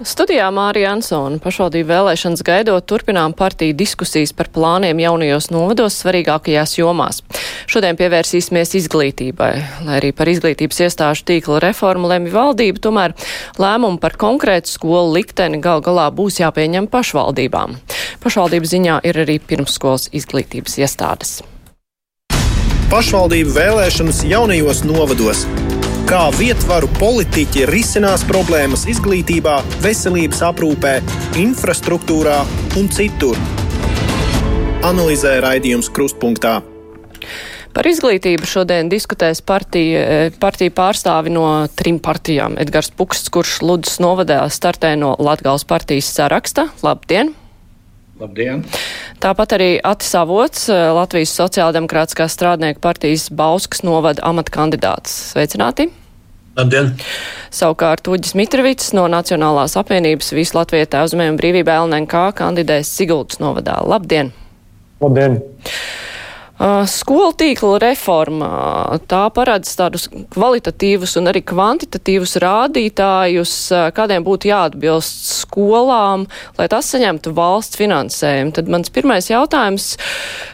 Studijā Mārija Ansona pašvaldību vēlēšanas gaidot turpinām partiju diskusijas par plāniem jaunajos novados svarīgākajās jomās. Šodien pievērsīsimies izglītībai. Lai arī par izglītības iestāžu tīkla reformu lemj valdība, tomēr lēmumu par konkrētu skolu likteni gal galā būs jāpieņem pašvaldībām. Pašvaldību ziņā ir arī pirmsskolas izglītības iestādes. Pašvaldību vēlēšanas jaunajos novados kā vietvaru politiķi risinās problēmas izglītībā, veselības aprūpē, infrastruktūrā un citur. Analizē raidījums Krustpunktā. Par izglītību šodien diskutēs partija, eh, partija pārstāvi no trim partijām. Edgars Puksts, kurš Ludus novadā startē no Latgals partijas saraksta. Labdien! Labdien! Tāpat arī Atis Avots, eh, Latvijas sociāldemokrātiskās strādnieku partijas Bauskas novada amata kandidāts. Sveicināti! Labdien! Savukārt Uģis Mitrovits no Nacionālās apvienības Visu Latviju tēvzemē un brīvība LNK kandidēs Siguldas novadā. Labdien! Labdien! Uh, skolu tīkla reforma tā paredz tādus kvalitatīvus un arī kvantitatīvus rādītājus, uh, kādiem būtu jāatbilst skolām, lai tas saņemtu valsts finansējumu. Tad mans pirmais jautājums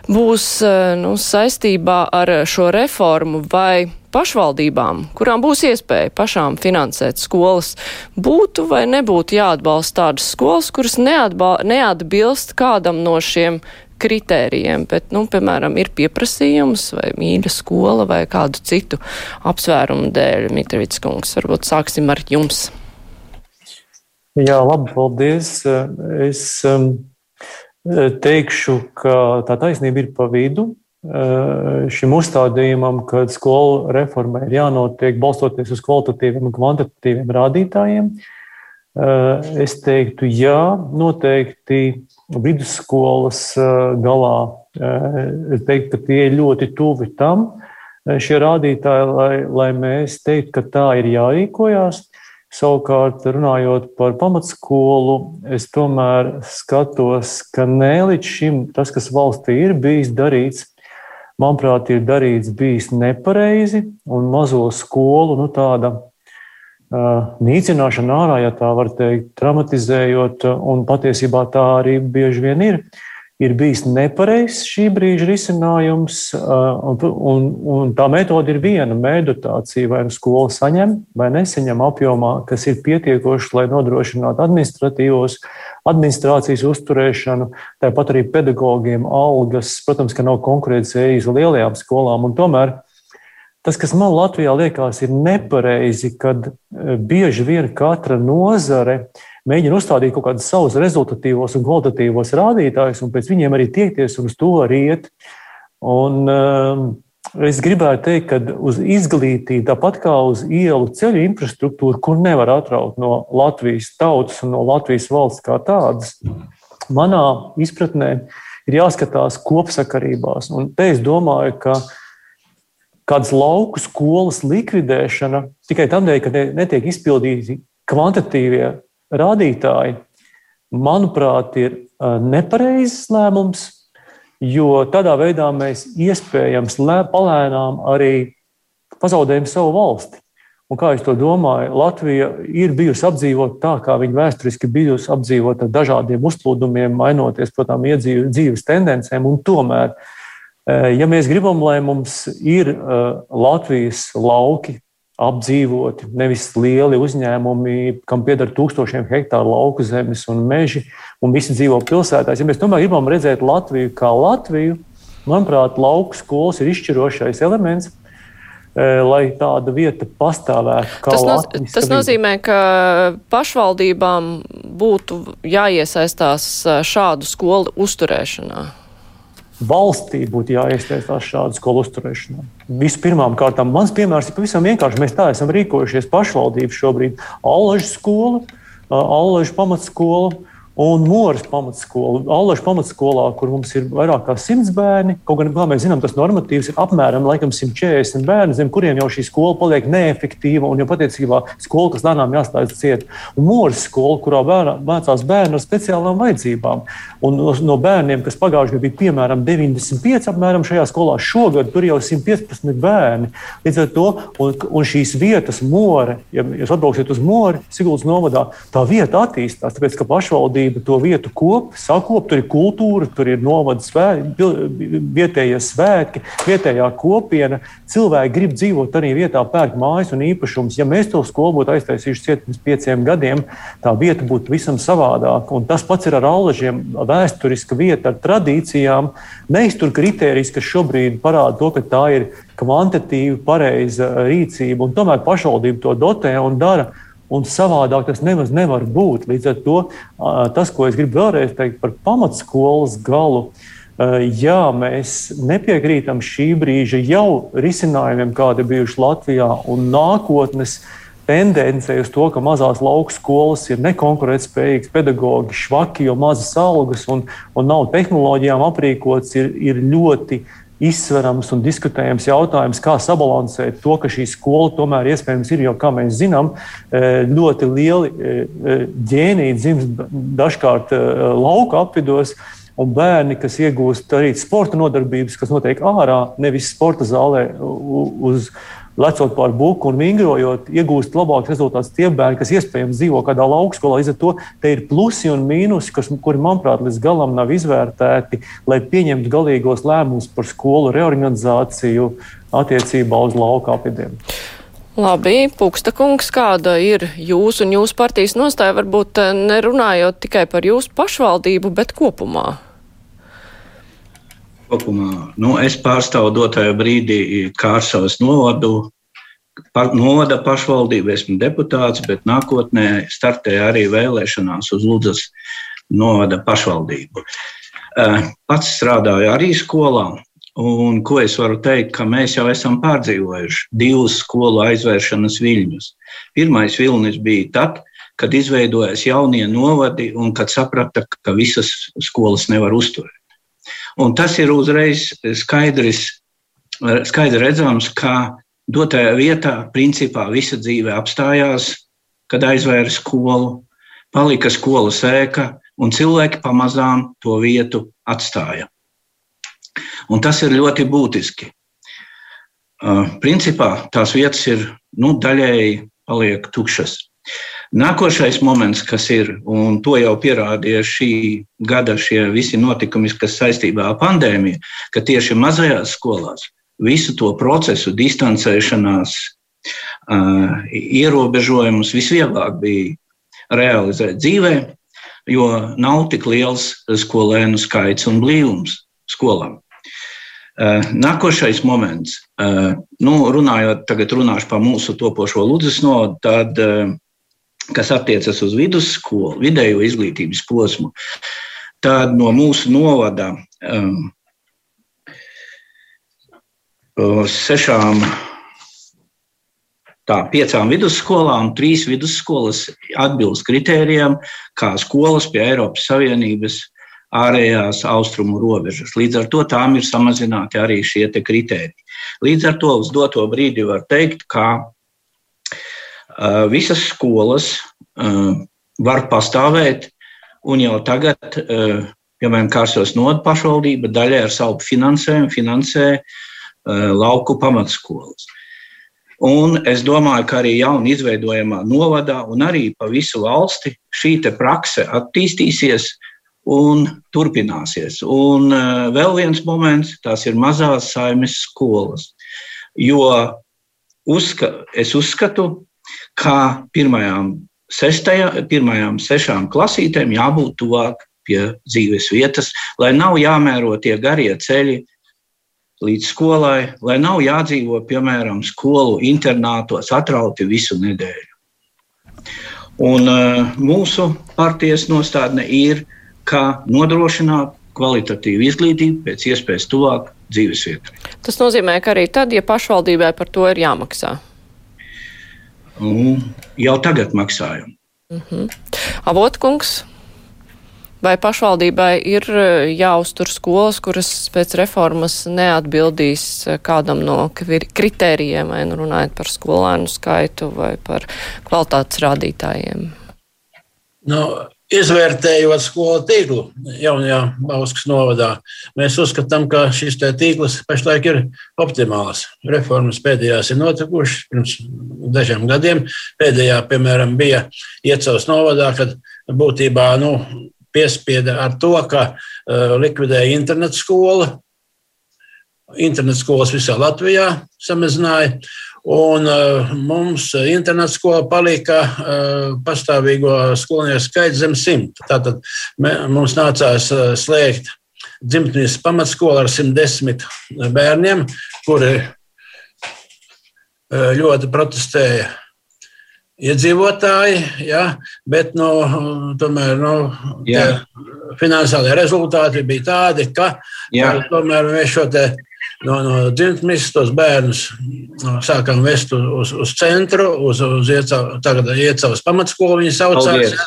būs uh, nu, saistībā ar šo reformu, vai pašvaldībām, kurām būs iespēja pašām finansēt skolas, būtu vai nebūtu jāatbalsta tādas skolas, kuras neatbilst kādam no šiem kritērijiem, bet, nu, piemēram, ir pieprasījums vai mīļa skola vai kādu citu apsvērumu dēļ. Mitrivits kungs, varbūt sāksim ar jums. Jā, labi, paldies. Es um, teikšu, ka tā taisnība ir pa vidu. Eh, šim uzstādījumam, ka skolu reformai ir jānotiek balstoties uz kvalitatīviem un kvantitatīviem rādītājiem. Eh, es teiktu, jā, noteikti vidusskolas eh, galā. Es teiktu, ka tie ir ļoti tuvi tam, šie rādītāji, lai, lai mēs teiktu, ka tā ir jārīkojās. Savukārt, runājot par pamatskolu, es tomēr skatos, ka ne līdz šim tas, kas valstī ir bijis darīts, manuprāt, ir darīts bijis nepareizi un mazo skolu nu, tāda uh, nīcināšana ārā, ja tā var teikt, dramatizējot, un patiesībā tā arī bieži vien ir. Ir bijis nepareizs šī brīža risinājums, un, un, tā metode ir viena - mēdotācija, vai nu skola saņem vai nesaņem apjomā, kas ir pietiekoši, lai nodrošinātu administratīvos administrācijas uzturēšanu, tāpat arī pedagogiem algas. Protams, ka nav konkurētspējas lielajām skolām, un tomēr tas, kas man Latvijā liekas, ir nepareizi, kad bieži vien katra nozare mēģina uzstādīt kaut kādus savus rezultatīvos un kvalitatīvos rādītājus, un pēc viņiem arī tiekties un uz to arī iet. Un, um, Es gribētu teikt, ka uz izglītību, tāpat kā uz ielu ceļu infrastruktūru, kur nevar atraut no Latvijas tautas un no Latvijas valsts kā tādas, manā izpratnē ir jāskatās kopsakarībās. Un te es domāju, ka kādas lauku skolas likvidēšana tikai tādēļ, ka netiek izpildīti kvantitīvie rādītāji, manuprāt, ir nepareizs lēmums jo tādā veidā mēs iespējams palēnām arī pazaudējam savu valsti. Un kā es to domāju, Latvija ir bijusi apdzīvota tā, kā viņa vēsturiski bijusi apdzīvota ar dažādiem uzplūdumiem, mainoties, protams, dzīves tendencēm. Tomēr, ja mēs gribam, lai mums ir Latvijas lauki, apdzīvoti, nevis lieli uzņēmumi, kam pieder tūkstošiem hektāru lauku zemes un meži, un visi dzīvo pilsētās. Ja mēs tomēr gribam redzēt Latviju kā Latviju, manuprāt, lauku skolas ir izšķirošais elements. Eh, lai tāda vieta pastāvētu. Tas, noz tas nozīmē, ka pašvaldībām būtu jāiesaistās eh, šādu skolu uzturēšanā valstī būtu jāiesaistās šādu skolu uzturēšanā. Vispirmām kārtām, mans piemērs ir pavisam vienkārši. Mēs tā esam rīkojušies pašvaldības šobrīd. Allažu skola, Allažu pamatskola un Moras pamatskola. Allaša pamatskolā, kur mums ir vairāk kā 100 bērni, kaut gan, kā mēs zinām, tas normatīvs ir apmēram laikam, 140 bērni, zem kuriem jau šī skola paliek neefektīva un jau patiesībā skola, kas lēnām jāstājas ciet. Un Moras skola, kurā bērna, mācās bērni ar speciālām vajadzībām. Un no, bērniem, kas pagājušajā gadā bija piemēram 95 apmēram šajā skolā, šogad tur jau 115 bērni. Līdz ar to un, un šīs vietas more, ja jūs atbrauksiet uz Mori, Siguldas novadā, tā vieta attīstās, tāpēc ka pašvaldība pašvaldība to vietu kop, sakop, tur ir kultūra, tur ir novada svētki, vietējie svētki, vietējā kopiena. Cilvēki grib dzīvot arī vietā, pērk mājas un īpašumus. Ja mēs to skolu būtu aiztaisījuši ciet pirms pieciem gadiem, tā vieta būtu visam savādāka. Un tas pats ir ar allažiem, vēsturiska vieta ar tradīcijām. Neiztur kritērijas, kas šobrīd parāda to, ka tā ir kvantitīvi pareiza rīcība, un tomēr pašvaldība to dotē un dara Un savādāk tas nemaz nevar būt. Līdz ar to tas, ko es gribu vēlreiz teikt par pamatskolas galu, jā, mēs nepiekrītam šī brīža jau risinājumiem, kādi bijuši Latvijā, un nākotnes tendence uz to, ka mazās lauku skolas ir nekonkurētspējīgas, pedagoģi švaki, jo mazas algas un, un nav tehnoloģijām aprīkots, ir, ir ļoti izsverams un diskutējams jautājums, kā sabalansēt to, ka šī skola tomēr iespējams ir, jo, kā mēs zinām, e, ļoti lieli e, e, ģēniji dzimst dažkārt lauka apvidos. Un bērni, kas iegūst arī sporta nodarbības, kas notiek ārā, nevis sporta zālē, uz, lecot pāri buku un vingrojot, iegūst labākus rezultātus tie bērni, kas iespējams dzīvo kādā laukskolā. Līdz ar to te ir plusi un mīnusi, kas, kuri, manuprāt, līdz galam nav izvērtēti, lai pieņemtu galīgos lēmumus par skolu reorganizāciju attiecībā uz lauka apvidiem. Labi, Puksta kungs, kāda ir jūsu un jūsu partijas nostāja, varbūt eh, nerunājot tikai par jūsu pašvaldību, bet kopumā? Kopumā nu, es pārstāvu dotajā brīdī Kārsavas novadu, pa, novada pašvaldību, esmu deputāts, bet nākotnē startēja arī vēlēšanās uz Ludzas novada pašvaldību. Eh, pats strādāju arī skolā, un ko es varu teikt, ka mēs jau esam pārdzīvojuši divus skolu aizvēršanas viļņus. Pirmais vilnis bija tad, kad izveidojās jaunie novadi un kad saprata, ka visas skolas nevar uzturēt. Un tas ir uzreiz skaidrs, skaidri redzams, ka dotajā vietā principā visa dzīve apstājās, kad aizvēra skolu, palika skolas ēka, un cilvēki pamazām to vietu atstāja. Un tas ir ļoti būtiski. Uh, principā tās vietas ir nu, daļēji paliek tukšas. Nākošais moments, kas ir, un to jau pierādīja šī gada šie visi notikumi, kas saistībā ar pandēmiju, ka tieši mazajās skolās visu to procesu, distancēšanās, ierobežojumus visvieglāk bija realizēt dzīvē, jo nav tik liels skolēnu skaits un blīvums skolām. Nākošais moments, nu, runājot, tagad runāšu par mūsu topošo Ludzas nodu, tad kas attiecas uz vidusskolu, vidējo izglītības posmu, tad no mūsu novada um, sešām, tā, piecām vidusskolām, trīs vidusskolas atbilst kritērijiem, kā skolas pie Eiropas Savienības ārējās austrumu robežas. Līdz ar to tām ir samazināti arī šie kritēriji. Līdz ar to uz doto brīdi var teikt, ka visas skolas eh, var pastāvēt, un jau tagad, eh, piemēram, Kārsos Noda pašvaldība daļai ar savu finansējumu finansē lauku pamatskolas. Un es domāju, ka arī jaunu izveidojamā novadā un arī pa visu valsti šī prakse attīstīsies un turpināsies. Un vēl viens moments, tās ir mazās saimes skolas. Jo uzska, es uzskatu, kā pirmajām, sestajā, pirmajām sešām klasītēm jābūt tuvāk pie dzīves vietas, lai nav jāmēro tie garie ceļi līdz skolai, lai nav jādzīvo, piemēram, skolu internātos atrauti visu nedēļu. Un uh, mūsu partijas nostādne ir, kā nodrošināt kvalitatīvu izglītību pēc iespējas tuvāk dzīvesvietai. Tas nozīmē, ka arī tad, ja pašvaldībai par to ir jāmaksā. Nu, jau tagad maksājam. Mm -hmm. Avotkungs. vai pašvaldībai ir jāuztur skolas, kuras pēc reformas neatbildīs kādam no kritērijiem, vai nu runājot par skolēnu skaitu vai par kvalitātes rādītājiem? Nu, Izvērtējot skolu tīklu jaunajā Bauskas novadā, mēs uzskatām, ka šis tīkls pašlaik ir optimāls. Reformas pēdējās ir notikušas pirms dažiem gadiem. Pēdējā, piemēram, bija Iecavas novadā, kad būtībā nu, piespieda ar to, ka uh, likvidēja internetu skolu. Internetu skolas visā Latvijā samazināja. Un uh, mums interneta skola palika uh, pastāvīgo skolnieku skaits zem simta. Tātad mums nācās uh, slēgt dzimtenības pamatskolu ar 110 bērniem, kuri ļoti protestēja. Iedzīvotāji, ja, bet no, tomēr no, finansiālie rezultāti bija tādi, ka Jā. tomēr mēs šo te no, no dzimtnes tos bērnus no, sākām vest uz, uz centru, uz, uz iecavas pamatskolu viņi saucās. Paldies.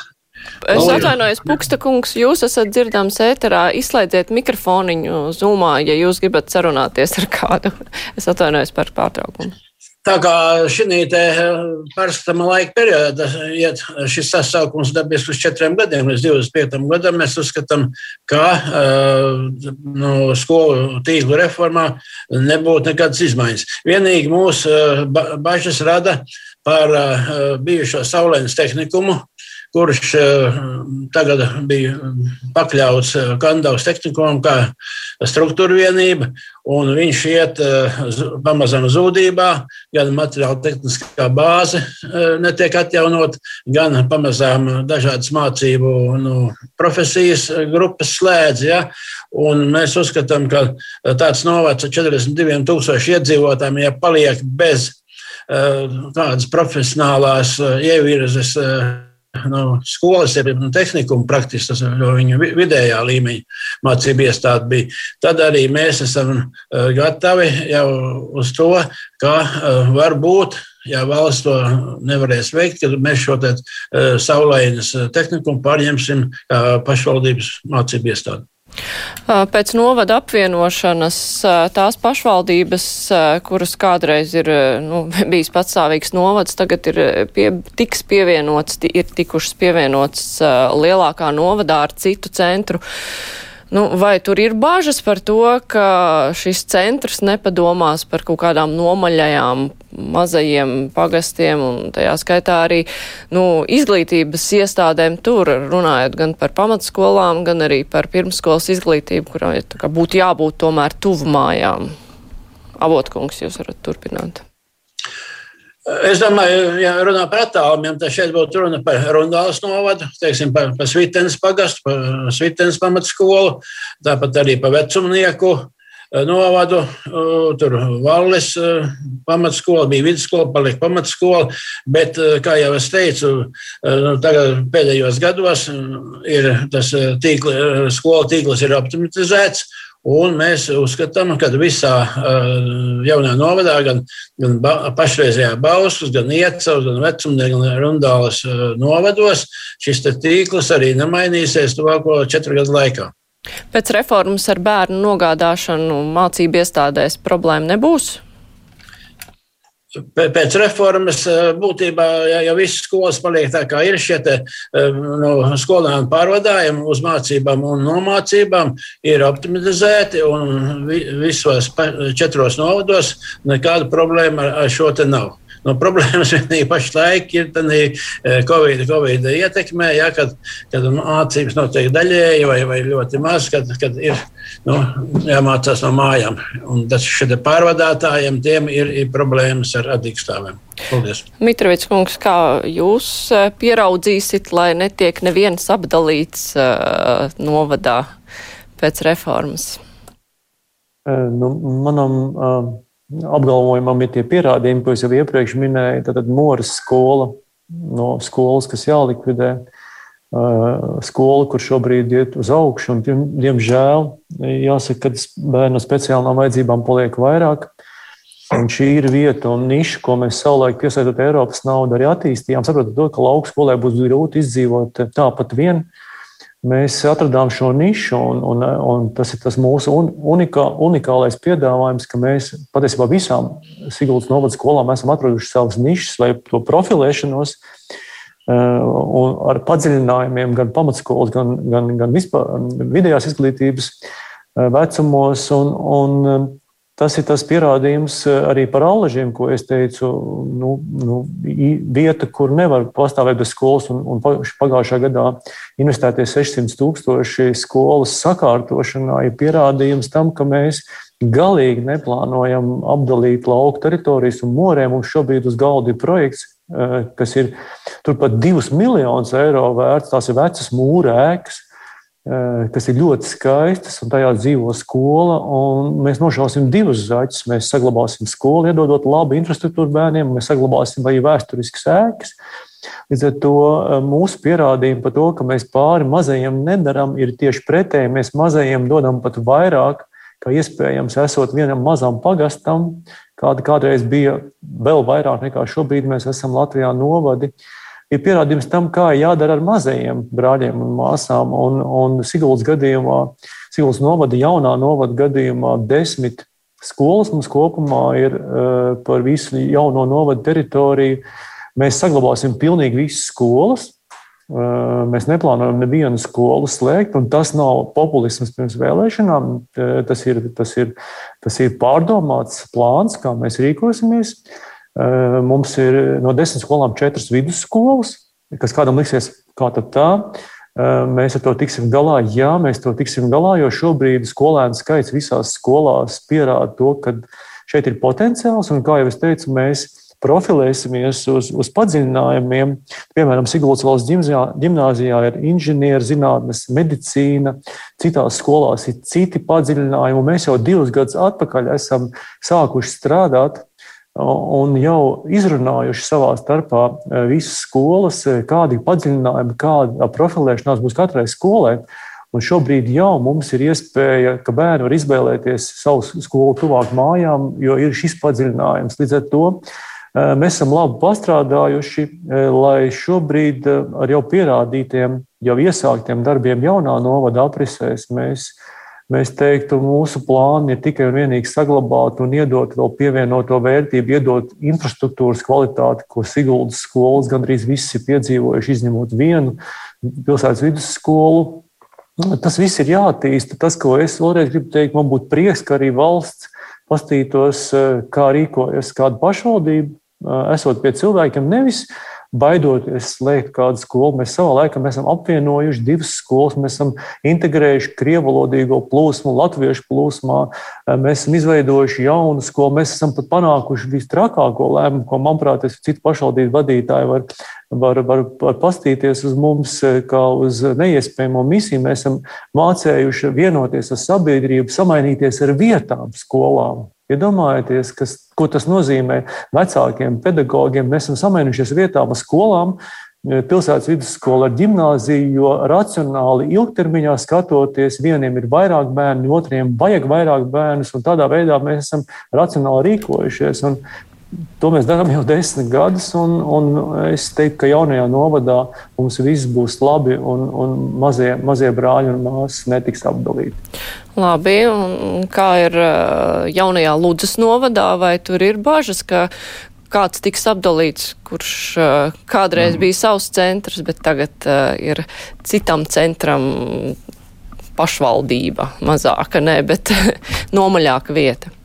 Es atvainojos, Puksta kungs, jūs esat dzirdams ēterā, izslēdziet mikrofoniņu zumā, ja jūs gribat sarunāties ar kādu. Es atvainojos par pārtraukumu. Tā kā šī parastama laika periodā iet šis sasaukums dabīs uz četriem gadiem, līdz 25. gadam, mēs uzskatām, ka no skolu tīklu reformā nebūtu nekādas izmaiņas. Vienīgi mūsu bažas rada par bijušo saulēnas tehnikumu, kurš eh, tagad bija pakļauts eh, Kandavas tehnikumam kā struktūra vienība, un viņš iet eh, pamazām zudībā, gan materiāla tehniskā bāze netiek atjaunot, gan pamazām dažādas mācību nu, profesijas grupas slēdz. Ja? Un mēs uzskatām, ka tāds novacs ar 42 tūkstoši iedzīvotājiem, ja paliek bez tādas profesionālās ievirzes nu, skolas, jeb nu, tehnikuma praktiski tas jau viņa vidējā līmeņa mācību iestāde bija. Tad arī mēs esam uh, gatavi jau uz to, ka uh, varbūt. Ja valsts to nevarēs veikt, tad mēs šo te, uh, saulainas tehnikumu pārņemsim kā pašvaldības mācību iestādi. Pēc novada apvienošanas tās pašvaldības, kuras kādreiz ir nu, bijis patstāvīgs novads, tagad ir pie, tiks pievienots, ir tikušas pievienots lielākā novadā ar citu centru. Nu, vai tur ir bažas par to, ka šis centrs nepadomās par kaut kādām nomaļajām mazajiem pagastiem un tajā skaitā arī nu, izglītības iestādēm tur, runājot gan par pamatskolām, gan arī par pirmskolas izglītību, kurai būtu jābūt tomēr tuvu mājām? Avotkungs, jūs varat turpināt. Es domāju, ja runā par attālumiem, tad šeit būtu runa par Rundāles novadu, teiksim, par, par Svitenes pagastu, par Svitenes pamatskolu, tāpat arī par vecumnieku eh, novadu. Tur Valles eh, pamatskola, bija vidusskola, palika pamatskola, bet, eh, kā jau es teicu, nu, tagad pēdējos gados ir tas tīkli, skola tīkls ir optimizēts. Un mēs uzskatām, ka visā uh, jaunajā novadā, gan, gan ba, pašreizējā Bauskas, gan Iecavas, gan Vecumnieku, gan Rundāles uh, novados šis tīkls arī nemainīsies tuvāko četru gadu laikā. Pēc reformas ar bērnu nogādāšanu mācību iestādēs problēma nebūs? Pēc reformas eh, būtībā ja, ja visas skolas paliek tā, kā ir šie te, eh, no skolēnu pārvadājumi uz mācībām un nomācībām, ir optimizēti un visos četros novados nekāda problēma ar, šo te nav. No problēmas vienīgi pašlaik ir eh, Covid, COVID ietekmē, ja, kad, kad mācības notiek daļēji vai, vai ļoti maz, kad, kad ir nu, jāmācās no mājām. Un tas šeit pārvadātājiem tiem ir, ir problēmas ar attīkstāvēm. Paldies. Mitrovics kungs, kā jūs eh, pieraudzīsit, lai netiek neviens apdalīts uh, novadā pēc reformas? Nu, manam uh, apgalvojumam ir tie pierādījumi, ko es jau iepriekš minēju. Tad Moras skola no skolas, kas jālikvidē, skola, kur šobrīd iet uz augšu, un, diemžēl, jāsaka, ka bērnu speciālām vajadzībām paliek vairāk. Un šī ir vieta un niša, ko mēs savulaik piesaistot Eiropas naudu arī attīstījām, saprotot to, ka lauku skolai būs grūti izdzīvot tāpat vien. Mēs atradām šo nišu, un, un, un tas ir tas mūsu unikā, unikālais piedāvājums, ka mēs patiesībā visām Siguldas novada skolām esam atraduši savas nišas vai to profilēšanos. Un ar padziļinājumiem gan pamatskolas, gan, gan, gan vispār vidējās izglītības vecumos. Un, un Tas ir tas pierādījums eh, arī par allažiem, ko es teicu. Nu, nu, vieta, kur nevar pastāvēt bez skolas, un, un pagājušā gadā investētie 600 tūkstoši skolas sakārtošanā, ir pierādījums tam, ka mēs galīgi neplānojam apdalīt lauku teritorijas un morē. Mums šobrīd uz galda ir projekts, eh, kas ir turpat 2 miljonus eiro vērts. Tās ir vecas mūra ēkas kas ir ļoti skaistas, un tajā dzīvo skola. Mēs nošausim divus zaķus. Mēs saglabāsim skolu, iedodot labu infrastruktūru bērniem, mēs saglabāsim arī vēsturiskas ēkas. Līdz ar to eh, mūsu pierādījumi par to, ka mēs pāri mazajiem nedaram, ir tieši pretēji. Mēs mazajiem dodam pat vairāk, kā iespējams, esot vienam mazam pagastam, kāda kādreiz bija vēl vairāk nekā šobrīd mēs esam Latvijā novadi. Uh, ir pierādījums tam, kā jādara ar mazajiem brāļiem un māsām. Un, un Siguldas gadījumā, Siguldas novada jaunā novada gadījumā, desmit skolas mums kopumā ir uh, par visu jauno novada teritoriju. Mēs saglabāsim pilnīgi visas skolas. Uh, mēs neplānojam nevienu skolu slēgt, un tas nav populisms pirms vēlēšanām. Tas ir, tas ir, tas ir pārdomāts plāns, kā mēs rīkosimies. Uh, Eh, mums ir no desmit skolām četras vidusskolas, kas kādam liksies, kā tad tā. Eh, mēs ar to tiksim galā. Jā, mēs to tiksim galā, jo šobrīd skolēnu skaits visās skolās pierāda to, ka šeit ir potenciāls. Un, kā jau es teicu, mēs profilēsimies uz, uz padziļinājumiem. Piemēram, Siguldas valsts gimnājā ir inženierzinātnes, medicīna, citās skolās ir citi padziļinājumi. Mēs jau divus gadus atpakaļ esam sākuši strādāt un jau izrunājuši savā starpā e, visas skolas, e, kādi padziļinājumi, kāda profilēšanās būs katrai skolai. Un šobrīd jau mums ir iespēja, ka bērni var izvēlēties savu skolu tuvāk mājām, jo ir šis padziļinājums. Līdz ar to e, mēs esam labi pastrādājuši, lai šobrīd ar jau pierādītiem, jau iesāktiem darbiem jaunā novada aprisēs mēs Mēs teiktu, mūsu plāni ir tikai un vienīgi saglabāt un iedot vēl pievienoto vērtību, iedot infrastruktūras kvalitāti, ko Siguldas skolas gandrīz visi ir piedzīvojuši, izņemot vienu pilsētas vidusskolu. Tas viss ir jāattīsta. Tas, ko es vēlreiz gribu teikt, man būtu prieks, ka arī valsts pastītos, kā rīkojas kāda pašvaldība, esot pie cilvēkiem, nevis baidoties slēgt kādu skolu. Mēs savā laikā mēs esam apvienojuši divas skolas, mēs esam integrējuši krievalodīgo plūsmu, latviešu plūsmā, mēs esam izveidojuši jaunu skolu, mēs esam pat panākuši vistrakāko lēmumu, ko, manuprāt, citu pašvaldību vadītāji var, var, var, var pastīties uz mums kā uz neiespējamo misiju. Mēs esam mācējuši vienoties ar sabiedrību, samainīties ar vietām skolām. Iedomājieties, kas, ko tas nozīmē vecākiem pedagogiem. Mēs esam samainušies vietām ar skolām, pilsētas vidusskola ar gimnāziju, jo racionāli ilgtermiņā skatoties, vieniem ir vairāk bērnu, otriem vajag vairāk bērnus, un tādā veidā mēs esam racionāli rīkojušies. Un To mēs darām jau desmit gadus, un, un es teiktu, ka jaunajā novadā mums viss būs labi, un, un mazie, mazie brāļi un māsas netiks apdalīti. Labi, un kā ir jaunajā Ludzas novadā, vai tur ir bažas, ka kāds tiks apdalīts, kurš kādreiz mm. bija savs centrs, bet tagad ir citam centram pašvaldība mazāka, ne, bet nomaļāka vieta?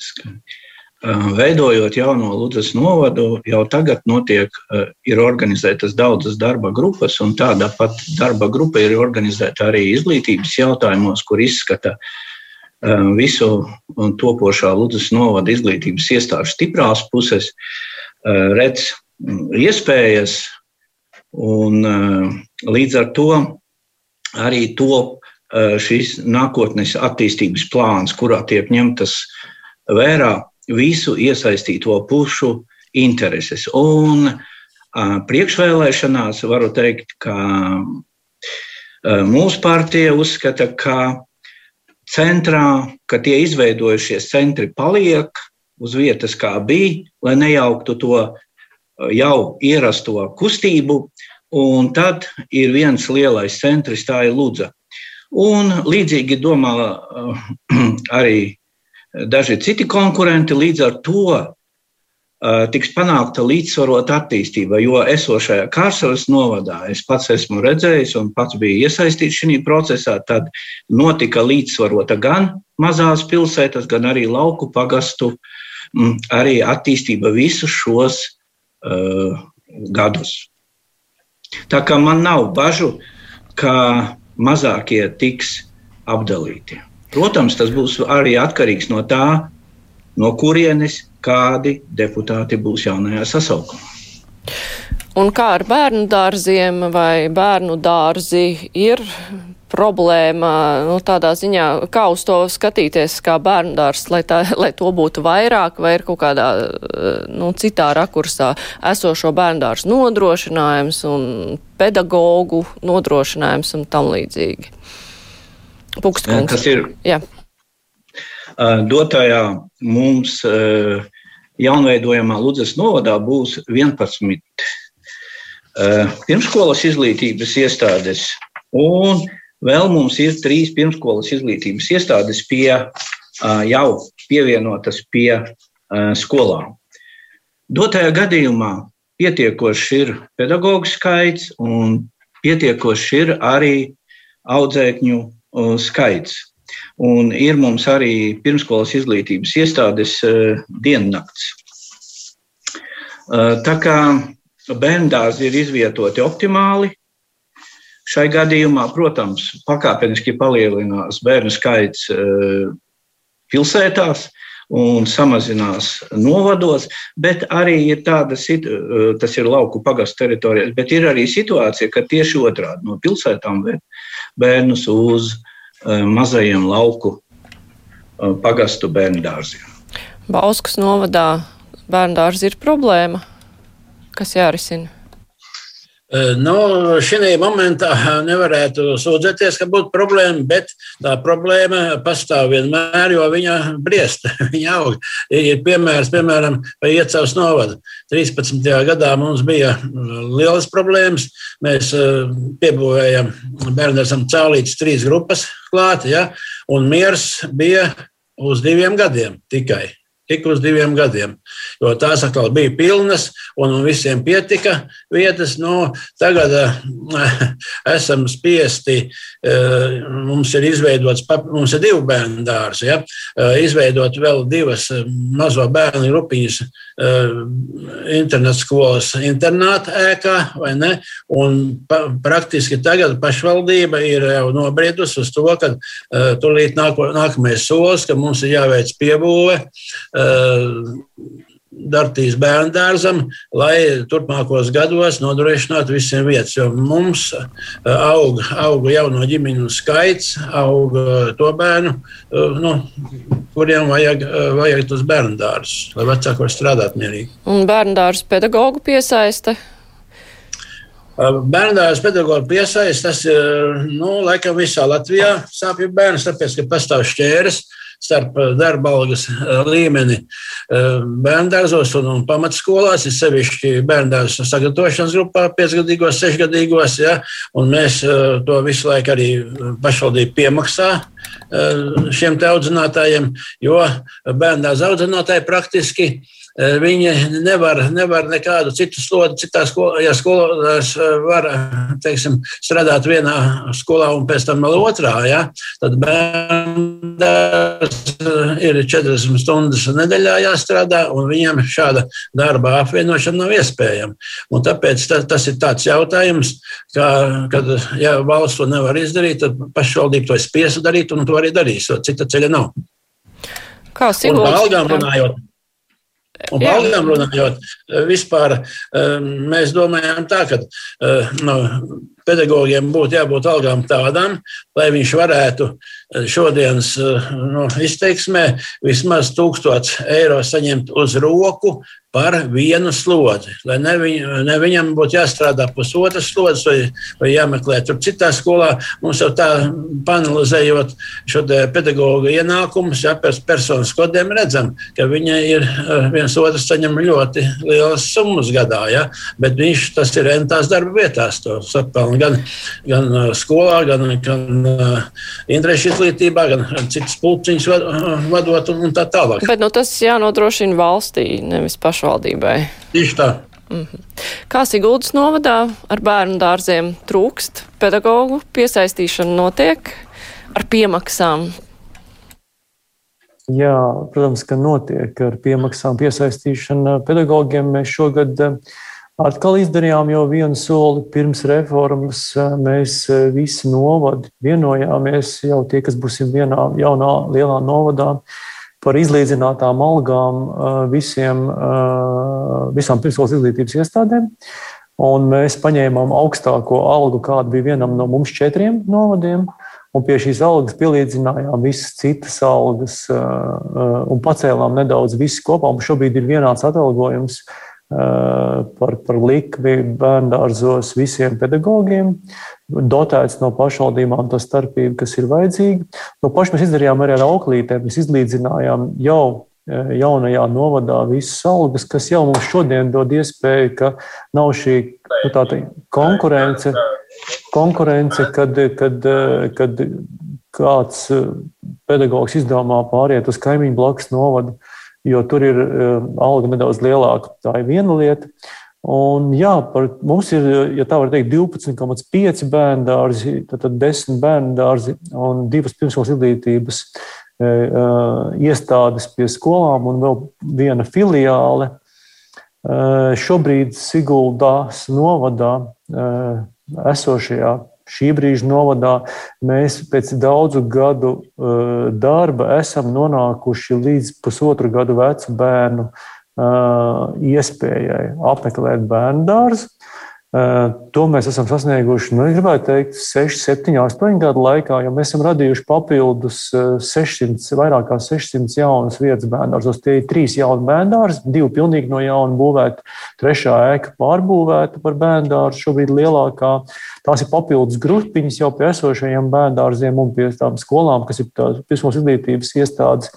Skaidrs. Veidojot jauno Ludus novadu, jau tagad notiek, ir organizētas daudzas darba grupas, un tāda pat darba grupa ir organizēta arī izglītības jautājumos, kur izskata visu topošā Ludus novada izglītības iestāžu stiprās puses, redz iespējas, un līdz ar to arī top šis nākotnes attīstības plāns, kurā tiek ņemtas vērā visu iesaistīto pušu intereses. Un priekšvēlēšanās varu teikt, ka mūsu partija uzskata, ka centrā, ka tie izveidojušies centri paliek uz vietas, kā bija, lai nejauktu to jau ierasto kustību. un tad ir viens lielais centrs, tā ir Lūdza. Un līdzīgi domā arī daži citi konkurenti. Līdz ar to tiks panākta līdzsvarota attīstība, jo esošajā Kārsavas novadā es pats esmu redzējis un pats biju iesaistīts šajā procesā, tad notika līdzsvarota gan mazās pilsētas, gan arī lauku pagastu, arī attīstība visus šos uh, gadus. Tā kā man nav bažu, ka mazākie tiks apdalīti. Protams, tas būs arī atkarīgs no tā, no kurienes kādi deputāti būs jaunajā sasaukumā. Un kā ar bērnu dārziem vai bērnu dārzi ir problēma nu, tādā ziņā, kā uz to skatīties kā bērnu dārs, lai, tā, lai to būtu vairāk vai ir kaut kādā nu, citā rakursā esošo bērnu dārzu nodrošinājums un pedagoģu nodrošinājums un tam līdzīgi. Pukstkungs. Tas ir. Jā. Dotajā mums jaunveidojamā Ludzas novadā būs 11 pirmskolas izglītības iestādes, un vēl mums ir trīs pirmskolas izglītības iestādes pie, jau pievienotas pie skolām. Dotajā gadījumā pietiekošs ir pedagoģu skaits un pietiekošs ir arī audzēkņu skaits. Un ir mums arī pirmskolas izglītības iestādes uh, diennakts. Uh, tā kā bērndārzi ir izvietoti optimāli, šai gadījumā, protams, pakāpeniski palielinās bērnu skaits uh, pilsētās un samazinās novados, bet arī ir tāda, tas ir lauku pagastu teritorijās, bet ir arī situācija, ka tieši otrādi no pilsētām bērnus uz Eh, mazajiem lauku eh, pagastu bērnu dārziem. Bauskas novadā bērnu dārzi ir problēma, kas jārisina. Nu, šī momentā nevarētu sūdzēties, ka būtu problēma, bet tā problēma pastāv vienmēr, jo viņa briest, viņa aug. Ir piemērs, piemēram, par iecavas novadu. 13. gadā mums bija lielas problēmas. Mēs piebūvējam bērnam cēlītas trīs grupas klāt, ja, un miers bija uz diviem gadiem tikai tik uz diviem gadiem. Jo tās atkal bija pilnas, un visiem pietika vietas. Nu, tagad uh, esam spiesti, uh, mums ir izveidots, mums ir divi bērnu dārzi, ja? uh, izveidot vēl divas mazo bērnu grupiņas internetu skolas internāta ēkā, vai ne? Un pa, praktiski tagad pašvaldība ir jau nobriedusi uz to, ka tūlīt nāko, nākamais solis, ka mums ir jāveic piebūve Dartīs bērnu dārzam, lai turpmākos gados nodrošinātu visiem vietas. Jo mums aug, aug jauno ģimeņu skaits, aug to bērnu, nu, kuriem vajag, vajag tos bērnu dārzus, lai vecāki var strādāt mierīgi. Un bērnu dārzu pedagoģu piesaista? Bērnās pedagoģa piesaistas, tas ir nu, laikam visā Latvijā sāpju bērns, tāpēc, ka pastāv šķērs. Uh, starp eh, darba algas eh, līmeni eh, bērngārzos un, un pamatskolās, ir sevišķi bērngārzu sagatavošanas grupā, piecgadīgos, sešgadīgos. Ja, mēs to visu laiku arī pašvaldība piemaksā šiem audzinātājiem, jo bērngārzu audzinātāji praktiski viņi nevar, nevar nekādu citu slodi, citā skolā, ja skolotājs eh, var teiksim, strādāt vienā skolā un pēc tam vēl otrā, ja, tad bērns eh, ir 40 stundas nedēļā jāstrādā, un viņam šāda darba apvienošana nav iespējama. Un tāpēc tas, tas ir tāds jautājums, ka, kad ja valsts to nevar izdarīt, tad pašvaldība to spiesu darīt, un to arī darīs, jo cita ceļa nav. Kā Sigulds? Par algām runājot. Un algām runājot, vispār eh, mēs domājam tā, ka no, pedagogiem būtu jābūt algām tādām, lai viņš varētu šodienas nu, izteiksmē vismaz 1000 eiro saņemt uz roku par vienu slodzi. Lai ne, viņ, ne viņam būtu jāstrādā pusotras slodzes vai, vai jāmeklē tur citā skolā. Mums jau tā panelizējot šo pedagoģa ienākumus, ja pēc personas kodiem redzam, ka viņa ir viens otrs saņem ļoti lielas summas gadā. Ja? Bet viņš tas ir rentās darba vietās, to sapelna gan, gan skolā, gan, gan interešu izglītībā, gan citas pulciņas vadot un tā tālāk. Bet nu, tas jānodrošina valstī, nevis pašvaldībai. Tieši tā. Mm -hmm. Kā Siguldas novadā ar bērnu dārziem trūkst pedagoģu piesaistīšana notiek ar piemaksām? Jā, protams, ka notiek ar piemaksām piesaistīšana pedagogiem. Mēs šogad eh, atkal izdarījām jau vienu soli pirms reformas. Eh, mēs eh, visi novadi vienojāmies, jau tie, kas būsim vienā jaunā lielā novadā, par izlīdzinātām algām visiem, visām pirmskolas izglītības iestādēm. Un mēs paņēmām augstāko algu, kāda bija vienam no mums četriem novadiem, un pie šīs algas pielīdzinājām visas citas algas un pacēlām nedaudz visu kopā. Mums šobrīd ir vienāds atalgojums par, par likmi bērngārzos visiem pedagogiem, dotēts no pašvaldībām tā starpība, kas ir vajadzīga. No paša mēs izdarījām arī ar auklītēm, mēs izlīdzinājām jau jaunajā novadā visas algas, kas jau mums šodien dod iespēju, ka nav šī nu, tā, konkurence, konkurence kad, kad, kad kāds pedagogs izdomā pāriet uz kaimiņu blakus novadu jo tur ir eh, alga nedaudz lielāka. Tā ir viena lieta. Un, jā, par, mums ir, ja tā var teikt, 12,5 bērnu dārzi, tad, tad 10 bērnu dārzi un divas pirmskolas izglītības e, e, iestādes pie skolām un vēl viena filiāle. E, šobrīd Siguldas novadā esošajā šī brīža novadā mēs pēc daudzu gadu uh, darba esam nonākuši līdz pusotru gadu vecu bērnu uh, iespējai apmeklēt bērnu dārzu. Eh, to mēs esam sasnieguši, nu, gribētu teikt, 6, 7, 8 gadu laikā, jo mēs esam radījuši papildus 600, eh, vairāk kā 600 jaunas vietas bērngārzos. Tie ir trīs jauni bērngārzi, divi pilnīgi no jauna būvēti, trešā ēka pārbūvēta par bērngārzu, šobrīd lielākā. Tās ir papildus grupiņas jau pie esošajiem bērngārziem un pie tām skolām, kas ir pirmos izglītības iestādes.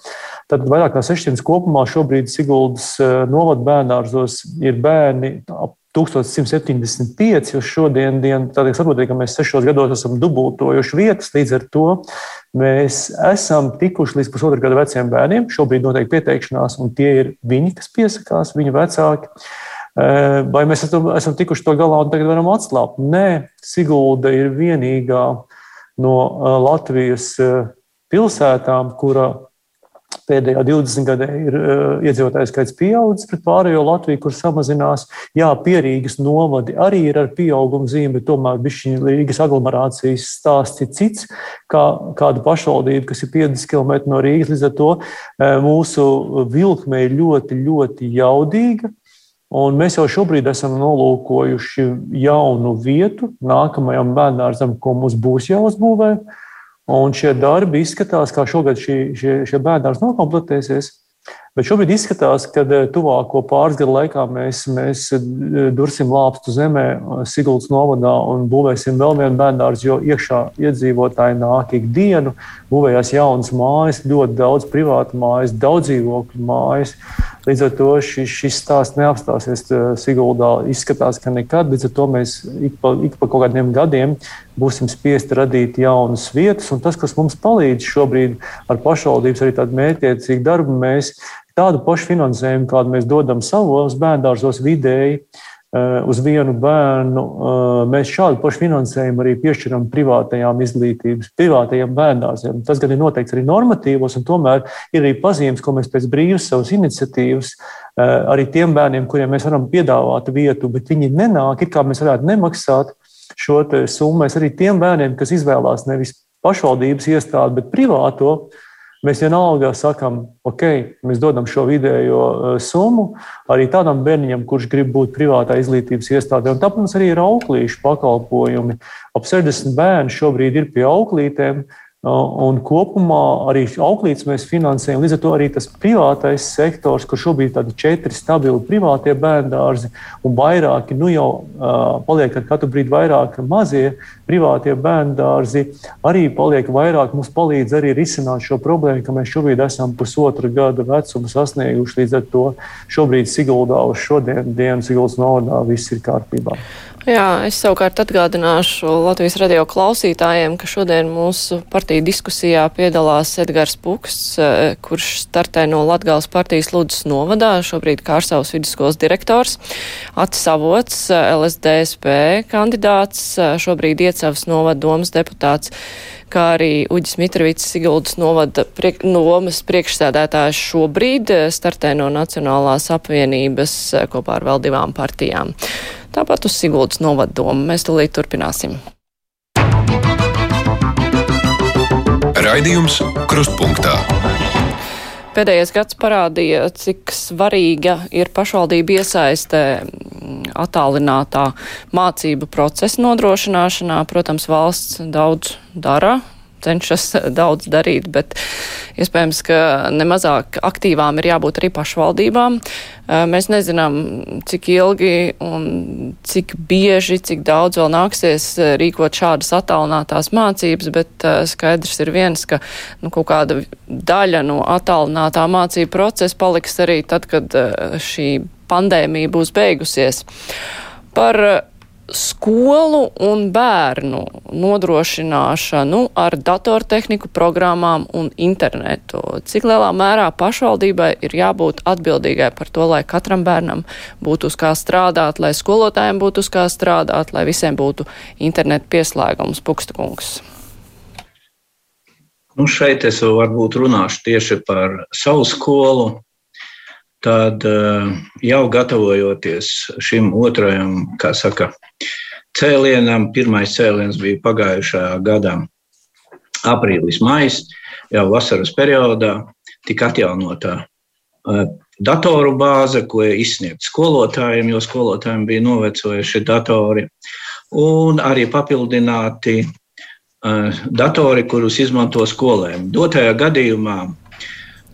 Tad vairāk kā 600 kopumā šobrīd Siguldas eh, novada bērngārzos ir bērni ap 1175 uz šodien. Tādēļ saprotiet, ka mēs sešos gados esam dubultojuši vietas, līdz ar to mēs esam tikuši līdz pusotra gada veciem bērniem. Šobrīd notiek pieteikšanās, un tie ir viņi, kas piesakās, viņu vecāki. Eh, vai mēs esam tikuši to galā un tagad varam atslābt? Nē, Sigulda ir vienīgā no eh, Latvijas eh, pilsētām, kura pēdējā 20 gadē ir uh, iedzīvotāju skaits pieaudzis pret pārējo Latviju, kur samazinās. Jā, pierīgas novadi arī ir ar pieaugumu zīmi, bet tomēr bišķiņa Rīgas aglomerācijas stāsts ir cits, kā kāda pašvaldība, kas ir 50 km no Rīgas. Līdz ar to uh, mūsu vilkme ir ļoti, ļoti jaudīga. Un mēs jau šobrīd esam nolūkojuši jaunu vietu nākamajam bērnārzam, ko mums būs jāuzbūvē. Un šie darbi izskatās, kā šogad šī, šie, šie bērni nokomplektēsies. Bet šobrīd izskatās, ka eh, tuvāko pāris gadu laikā mēs, mēs eh, dursim lāpstu zemē, eh, Siguldas novadā un būvēsim vēl vienu bērnu jo iekšā iedzīvotāji nāk ikdienu, būvējās jaunas mājas, ļoti daudz privātu mājas, daudz dzīvokļu mājas. Līdz ar to šis, šis stāsts neapstāsies Siguldā. Izskatās, ka nekad. Līdz ar to mēs ik pa, ik pa kaut kādiem gadiem būsim spiesti radīt jaunas vietas. Tas, kas mums palīdz šobrīd ar pašvaldības arī tādu mērķiecīgu darbu, mēs tādu pašu finansējumu, kādu mēs dodam savos bērngārzos vidēji, eh, uz vienu bērnu, eh, mēs šādu pašu finansējumu arī piešķiram privātajām izglītības, privātajiem bērngārziem. Tas gan ir noteikts arī normatīvos, un tomēr ir arī pazīmes, ko mēs pēc brīvas savas iniciatīvas eh, arī tiem bērniem, kuriem mēs varam piedāvāt vietu, bet viņi nenāk, it kā mēs varētu nemaksāt šo summu. Mēs arī tiem bērniem, kas izvēlās nevis pašvaldības iestādi, bet privāto, Mēs vienalga sakām, ok, mēs dodam šo vidējo uh, summu arī tādam bērniņam, kurš grib būt privātā izglītības iestādē. Un tāpēc mums arī ir auklīšu pakalpojumi. Ap 60 bērni šobrīd ir pie auklītēm. Un kopumā arī auklītes mēs finansējam. Līdz ar to arī tas privātais sektors, kur šobrīd ir tādi četri stabili privātie bērndārzi un vairāki, nu jau uh, paliek ar katru brīdi vairāk mazie privātie bērndārzi, arī paliek vairāk. Mums palīdz arī risināt šo problēmu, ka mēs šobrīd esam pusotra gada vecumu sasnieguši. Līdz ar to šobrīd Siguldā uz šodien dienu Siguldas novadā viss ir kārtībā. Jā, es savukārt atgādināšu Latvijas radio klausītājiem, ka šodien mūsu partija diskusijā piedalās Edgars Puksts, eh, kurš startē no Latgales partijas Lūdzes novadā, šobrīd Kārsavas vidusskolas direktors, Ats Savots, eh, LSDSP kandidāts, eh, šobrīd Iecavas novada domas deputāts, kā arī Uģis Mitrovics, Siguldas novada priek, nomas priekšsēdētājs šobrīd startē no Nacionālās apvienības kopā ar vēl divām partijām tāpat uz Siguldas novaddomu. Mēs tūlīt turpināsim. Raidījums Krustpunktā. Pēdējais gads parādīja, cik svarīga ir pašvaldība iesaiste attālinātā mācību procesa nodrošināšanā. Protams, valsts daudz dara, cenšas daudz darīt, bet iespējams, ka nemazāk aktīvām ir jābūt arī pašvaldībām. Mēs nezinām, cik ilgi un cik bieži, cik daudz vēl nāksies rīkot šādas attālinātās mācības, bet skaidrs ir viens, ka nu, kaut kāda daļa no attālinātā mācību procesa paliks arī tad, kad šī pandēmija būs beigusies. Par skolu un bērnu nodrošināšanu ar datortehniku, programmām un internetu. Cik lielā mērā pašvaldībai ir jābūt atbildīgai par to, lai katram bērnam būtu uz kā strādāt, lai skolotājiem būtu uz kā strādāt, lai visiem būtu internetu pieslēgums, Pukstakungs? Nu šeit es varbūt runāšu tieši par savu skolu tad eh, jau gatavojoties šim otrajam, kā saka, cēlienam, pirmais cēliens bija pagājušajā gadā aprīlis, maijs, jau vasaras periodā tika atjaunotā eh, datoru bāze, ko izsniegt skolotājiem, jo skolotājiem bija novecojuši datori, un arī papildināti eh, datori, kurus izmanto skolēm. Dotajā gadījumā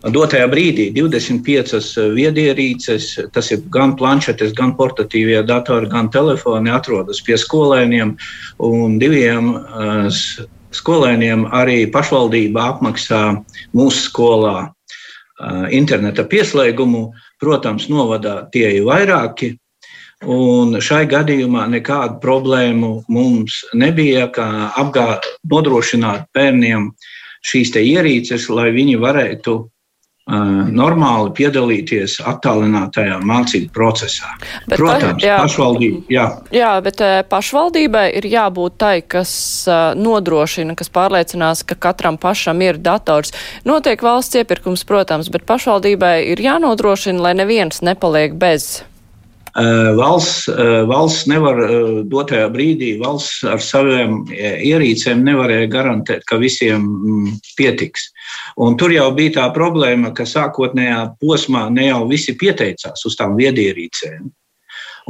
Dotajā brīdī 25 eh, viedierīces, tas ir gan planšetes, gan portatīvie datori, gan telefoni, atrodas pie skolēniem. Un diviem uh, skolēniem arī pašvaldība apmaksā mūsu skolā uh, interneta pieslēgumu. Protams, novadā tie ir vairāki. Un šai gadījumā nekādu problēmu mums nebija, kā apgā, nodrošināt bērniem šīs ierīces, lai viņi varētu normāli piedalīties attālinātajā mācību procesā. Bet Protams, jā, pašvaldība. Jā. jā, bet pašvaldībai ir jābūt tai, kas nodrošina, kas pārliecinās, ka katram pašam ir dators. Notiek valsts iepirkums, protams, bet pašvaldībai ir jānodrošina, lai neviens nepaliek bez Valsts, valsts nevar dotajā brīdī, valsts ar saviem ierīcēm nevarēja garantēt, ka visiem mm, pietiks. Un tur jau bija tā problēma, ka sākotnējā posmā ne jau visi pieteicās uz tām viedierīcēm.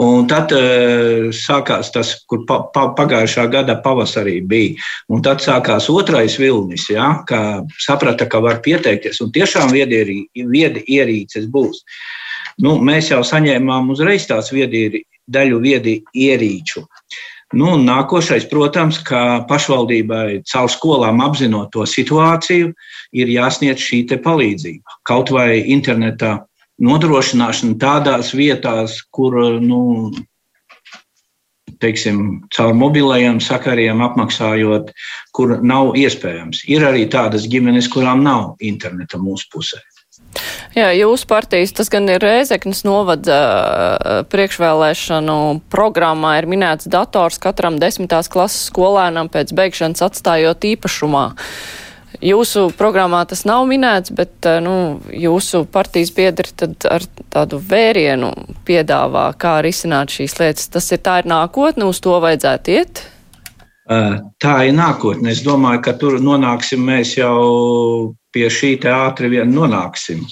Un tad uh, sākās tas, kur pa, pa, pagājušā gada pavasarī bija. Un tad sākās otrais vilnis, ja, ka saprata, ka var pieteikties. Un tiešām viedi ierīces būs. Nu, mēs jau saņēmām uzreiz tās viedi, daļu viedi ierīču. Nu, nākošais, protams, ka pašvaldībai caur skolām apzinot to situāciju, ir jāsniedz šī palīdzība. Kaut vai internetā nodrošināšana tādās vietās, kur nu, teiksim, caur mobilajiem sakariem apmaksājot, kur nav iespējams. Ir arī tādas ģimenes, kurām nav interneta mūsu pusē. Jā, jūsu partijas, tas gan ir Rēzeknas novada priekšvēlēšanu programmā, ir minēts dators katram desmitās klases skolēnam pēc beigšanas atstājot īpašumā. Jūsu programmā tas nav minēts, bet nu, jūsu partijas biedri tad ar tādu vērienu piedāvā, kā risināt šīs lietas. Tas ir tā ir nākotne, uz to vajadzētu iet. Tā ir nākotne. Es domāju, ka tur nonāksim mēs jau pie šī ātri vien nonāksim.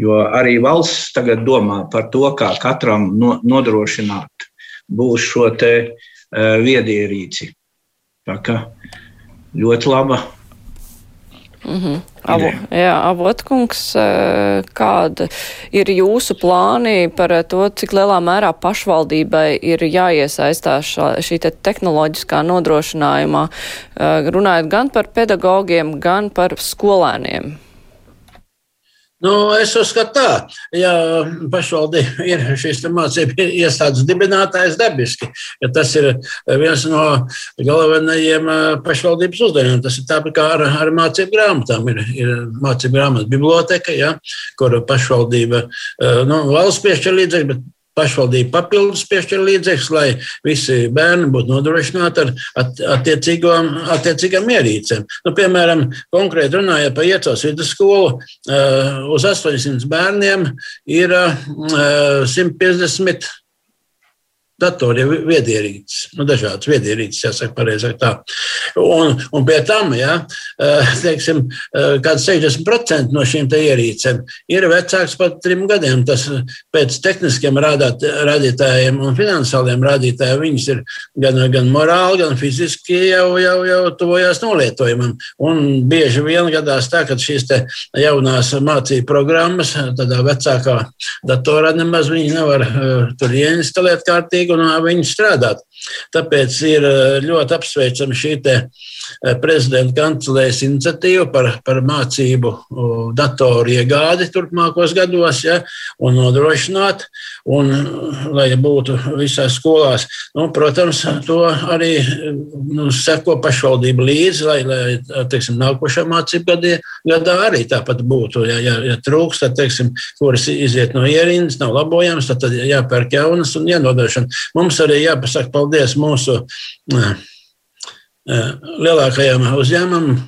Jo arī valsts tagad domā par to, kā katram no, nodrošināt būs šo te uh, viedierīci. Tā kā ļoti laba -hmm. Avo, jā, Avotkungs, kāda ir jūsu plāni par to, cik lielā mērā pašvaldībai ir jāiesaistās šā, šī te tehnoloģiskā nodrošinājumā, runājot gan par pedagogiem, gan par skolēniem? Nu, es uzskatu, tā, ja pašvaldība ir šīs mācību iestādes dibinātājs dabiski, ka tas ir viens no galvenajiem pašvaldības uzdevumiem. Tas ir tāpat kā ar, ar mācību grāmatām. Ir, ir mācību grāmatu biblioteka, ja, kur pašvaldība, nu, valsts piešķir līdzekļus, bet pašvaldība papildus piešķir līdzekļus, lai visi bērni būtu nodrošināti ar attiecīgām ierīcēm. Nu, piemēram, konkrēti runājot par iecels vidusskolu, eh, uz 800 bērniem ir 150 eh, datori, viedierīces, nu, dažādas viedierīces, jāsaka, pareizāk tā. Un, un pie tam, ja, eh, teiksim, eh, kāds 60% no šīm ierīcēm ir vecāks par trim gadiem. Tas pēc tehniskiem rādāt, rādītājiem un finansiāliem rādītājiem viņas ir gan, gan morāli, gan fiziski jau, jau, jau tuvojās nolietojumam. Un bieži vien gadās tā, ka šīs jaunās mācību programmas tādā vecākā datorā nemaz viņi nevar tur ieinstalēt kārtīgi un viņi strādāt. Tāpēc ir ļoti apsveicama šī prezidenta kancelēs iniciatīva par, par mācību datoru iegādi turpmākos gados ja, un nodrošināt, un, lai būtu visās skolās. Nu, protams, to arī nu, seko pašvaldība līdzi, lai, lai teiksim, nākošā mācību gadā, gadā arī tāpat būtu. Ja, ja, ja trūks, tad, teiksim, kuras iziet no ierindas, nav labojams, tad, tad jāpērk jaunas un jānodrošina. Mums arī jāpasaka paldies mūsu lielākajam uzņēmumam,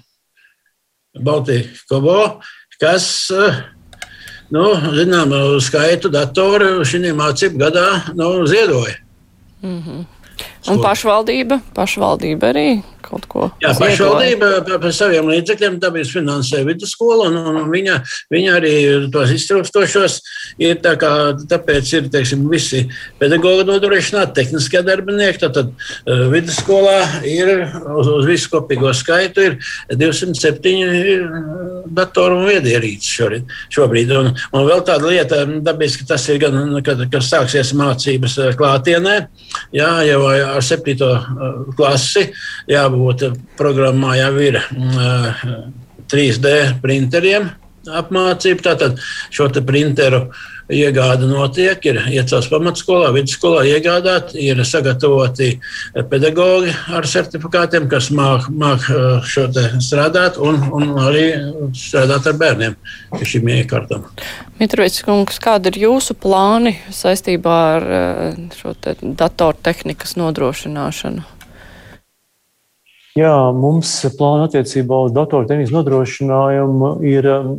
Baltijas Kobo, kas nu, zināmu skaitu datoru šī mācību gadā nu, ziedoja. Mm -hmm. Un pašvaldība, pašvaldība arī kaut ko. Jā, pašvaldība par, par saviem līdzekļiem dabīs finansē vidusskolu, un, un viņa, viņa arī tos iztrūkstošos ir tā kā, tāpēc ir, teiksim, visi pedagogi nodrošināti, tehniskie darbinieki, tad, tad uh, vidusskolā ir uz, uz visu kopīgo skaitu ir 207 datoru un viedierīces šobrīd. Un, un vēl tāda lieta, dabiski tas ir gan, kad, kad sāksies mācības klātienē, jā, jau ar septīto klasi, jā, jābūt programmā jau ir 3D mm, printeriem apmācība. Tātad šo printeru iegāde notiek, ir iecels pamatskolā, vidusskolā iegādāt, ir sagatavoti pedagogi ar certifikātiem, kas māk, māk šo strādāt un, un arī strādāt ar bērniem pie šīm iekārtām. Mitrovics kungs, kāda ir jūsu plāni saistībā ar šo datortehnikas nodrošināšanu? Jā, mums plāna attiecībā uz datortehnikas nodrošinājumu ir um,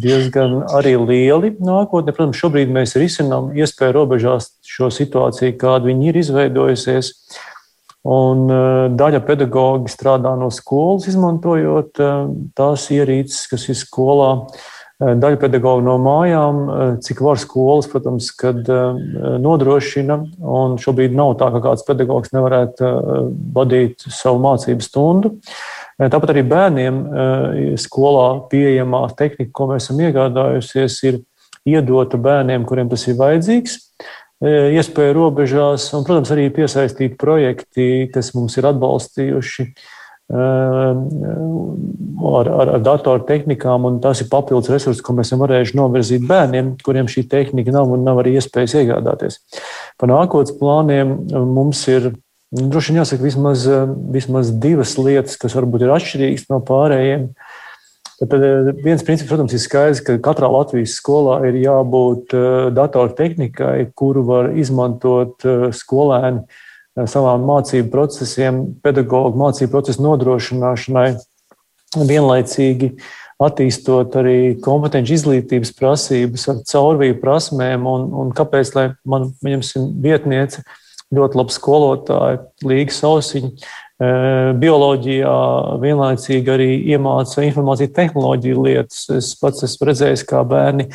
diezgan arī lieli nākotnē. Protams, šobrīd mēs risinām iespēju robežās šo situāciju, kāda viņi ir izveidojusies. Un uh, daļa pedagoģi strādā no skolas, izmantojot uh, tās ierīces, kas ir skolā. Eh, daļa pedagoģa no mājām, eh, cik var skolas, protams, kad eh, nodrošina. Un šobrīd nav tā, ka kāds pedagogs nevarētu vadīt savu mācību stundu. Tāpat arī bērniem skolā pieejamā tehnika, ko mēs esam iegādājusies, ir iedota bērniem, kuriem tas ir vajadzīgs iespēju robežās, un, protams, arī piesaistīt projekti, kas mums ir atbalstījuši ar, ar, ar datortehnikām, un tas ir papildus resursi, ko mēs esam varējuši novirzīt bērniem, kuriem šī tehnika nav un nav arī iespējas iegādāties. Par nākotnes plāniem mums ir. Nu, droši vien jāsaka, vismaz, vismaz divas lietas, kas varbūt ir atšķirīgas no pārējiem. Tad viens princips, protams, ir skaidrs, ka katrā Latvijas skolā ir jābūt datortehnikai, kuru var izmantot skolēni savām mācību procesiem, pedagoģu mācību procesu nodrošināšanai, vienlaicīgi attīstot arī kompetenci izglītības prasības caurvīju prasmēm, un, un kāpēc, lai man, viņam vietniece, ļoti laba skolotāja, Līga Sausiņa, e, bioloģijā vienlaicīgi arī iemāca informāciju tehnoloģiju lietas. Es pats esmu redzējis, kā bērni e,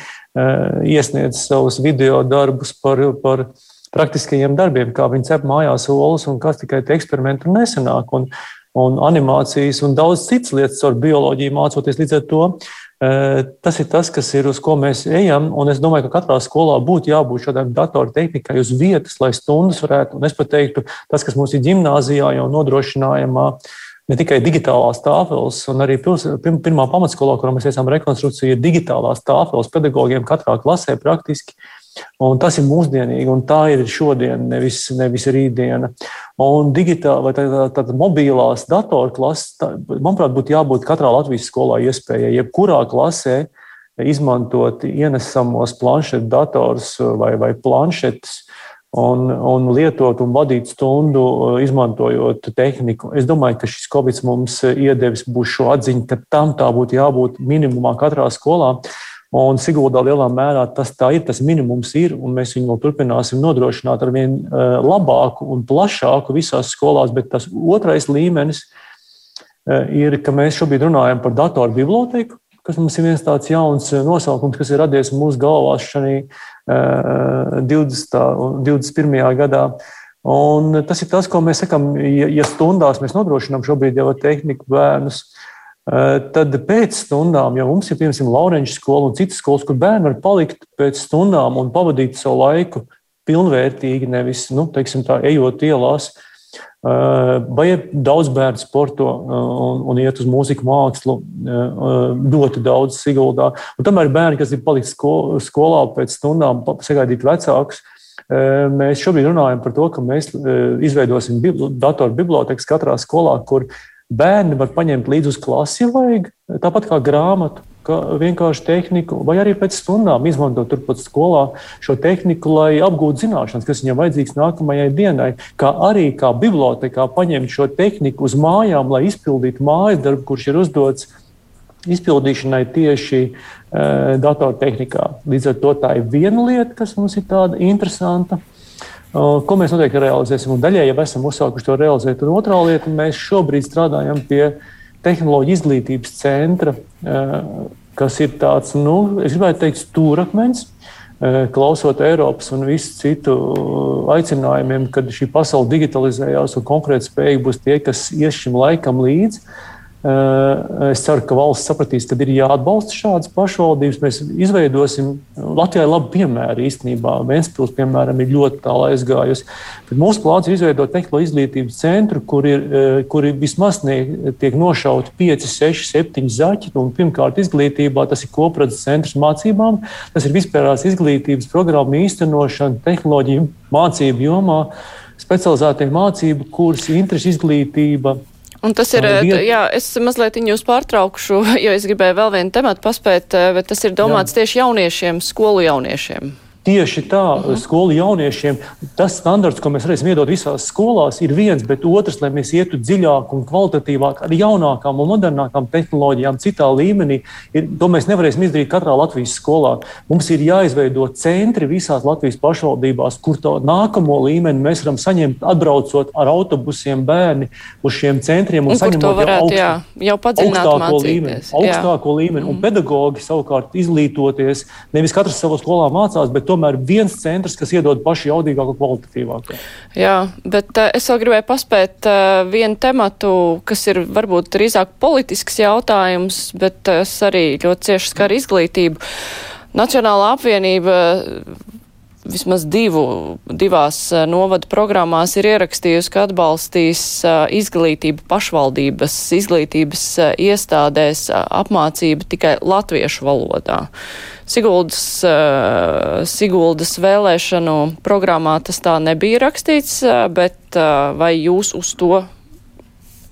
iesniedz savus video darbus par, par praktiskajiem darbiem, kā viņi cep mājās olas un kas tikai tie eksperimenti nesenāk. Un, un animācijas un daudz citas lietas ar bioloģiju mācoties. Līdz ar to Tas ir tas, kas ir uz ko mēs ejam. Es domāju, ka katrā skolā būtu jābūt šādai datortehnikai uz vietas, lai stundas varētu. Un es pat teiktu, tas, kas mums ir gimnājā, jau nodrošinājumā. Ne tikai digitālās tāfeles, un arī pils, pirmā pamatskolā, kurā mēs veicām rekonstrukciju, ir digitālās tāfeles pedagogiem katrā klasē praktiski. Un tas ir mūsdienīgi, un tā ir šodien, nevis, nevis rītdiena. Un digitāla vai tāda tā, tā, mobilās datorklases, tā, manuprāt, būtu jābūt katrā Latvijas skolā iespējai, jebkurā klasē izmantot ienesamos planšetu dators vai, vai planšetes un, un lietot un vadīt stundu, izmantojot tehniku. Es domāju, ka šis Covid mums iedevis būs šo atziņu, ka tam tā būtu jābūt minimumā katrā skolā. Un Siguldā lielā mērā tas tā ir, tas minimums ir, un mēs viņu vēl turpināsim nodrošināt ar vien eh, labāku un plašāku visās skolās, bet tas otrais līmenis eh, ir, ka mēs šobrīd runājam par datoru biblioteku, kas mums ir viens tāds jauns eh, nosaukums, kas ir radies mūsu galvās šajā 20. un 21. gadā. Un tas ir tas, ko mēs sakām, ja, stundās mēs nodrošinām šobrīd jau tehniku bērnus, Eh, tad pēc stundām, ja mums ir piemēram Laurenča skola un citas skolas, kur bērni var palikt pēc stundām un pavadīt savu laiku pilnvērtīgi, nevis, nu, teiksim, tā, ejot ielās, eh, vai ir daudz bērnu sporto eh, un, un iet uz mūziku mākslu, ļoti daudz Siguldā. Un tomēr bērni, kas ir palikuši skolā pēc stundām, sagaidīt vecākus, Mēs šobrīd runājam par to, ka mēs izveidosim datoru bibliotekas katrā skolā, kur Bērni var paņemt līdzi uz klasi, ja vajag, tāpat kā grāmatu, kā vienkārši tehniku, vai arī pēc stundām izmantot turpat skolā šo tehniku, lai apgūtu zināšanas, kas viņam vajadzīgs nākamajai dienai. Kā arī kā bibliotekā paņemt šo tehniku uz mājām, lai izpildītu mājas darbu, kurš ir uzdots izpildīšanai tieši e, datortehnikā. Līdz ar to tā ir viena lieta, kas mums ir tāda interesanta. Ko mēs noteikti realizēsim? Un daļai jau esam uzsākuši to realizēt. Un otrā lieta, mēs šobrīd strādājam pie tehnoloģiju izglītības centra, kas ir tāds, nu, es gribētu teikt, stūrakmeņs. Klausot Eiropas un visu citu aicinājumiem, kad šī pasaule digitalizējās un konkrēti spēja būs tie, kas ies šim laikam līdzi. Eh, es ceru, ka valsts sapratīs, ka ir jāatbalsta šādas pašvaldības. Mēs izveidosim Latvijai labu piemēru īstenībā. Vēnspils, piemēram, ir ļoti tālu aizgājusi. Bet mūsu plāns ir izveidot tehnoloģiju izglītības centru, kur, ir, eh, kur ir vismaz tiek nošauti 5, 6, 7 zaķi. Un pirmkārt, izglītībā tas ir kopradzes centrs mācībām, tas ir vispārās izglītības programmu īstenošana tehnoloģiju mācību jomā specializētie mācību kursi, interešu izglītība, Un tas ir, jā, es mazliet jūs pārtraukšu, jo es gribēju vēl vienu tematu paspēt, eh, bet tas ir domāts jā. tieši jauniešiem, skolu jauniešiem. Tieši tā, -huh. skolu jauniešiem tas standarts, ko mēs varēsim iedot visās skolās, ir viens, bet otrs, lai mēs ietu dziļāk un kvalitatīvāk ar jaunākām un modernākām tehnoloģijām, citā līmenī, ir, to mēs nevarēsim izdarīt katrā Latvijas skolā. Mums ir jāizveido centri visās Latvijas pašvaldībās, kur to nākamo līmeni mēs varam saņemt, atbraucot ar autobusiem bērni uz šiem centriem un, un saņemot varētu, augstu, jā, jau augstāko mācīties, līmeni. Augstāko jā. līmeni. Un mm. pedagogi savukārt izglītoties, nevis katrs savā skolā mācās, bet tomēr viens centrs, kas iedod pašu jaudīgāko, kvalitatīvāko. Jā, bet uh, es vēl gribēju paspēt uh, vienu tematu, kas ir varbūt drīzāk politisks jautājums, bet tas uh, arī ļoti cieši skar izglītību. Nacionālā apvienība vismaz divu, divās novada programmās ir ierakstījusi, ka atbalstīs izglītību pašvaldības, izglītības iestādēs apmācību tikai latviešu valodā. Siguldas, Siguldas vēlēšanu programmā tas tā nebija rakstīts, bet vai jūs uz to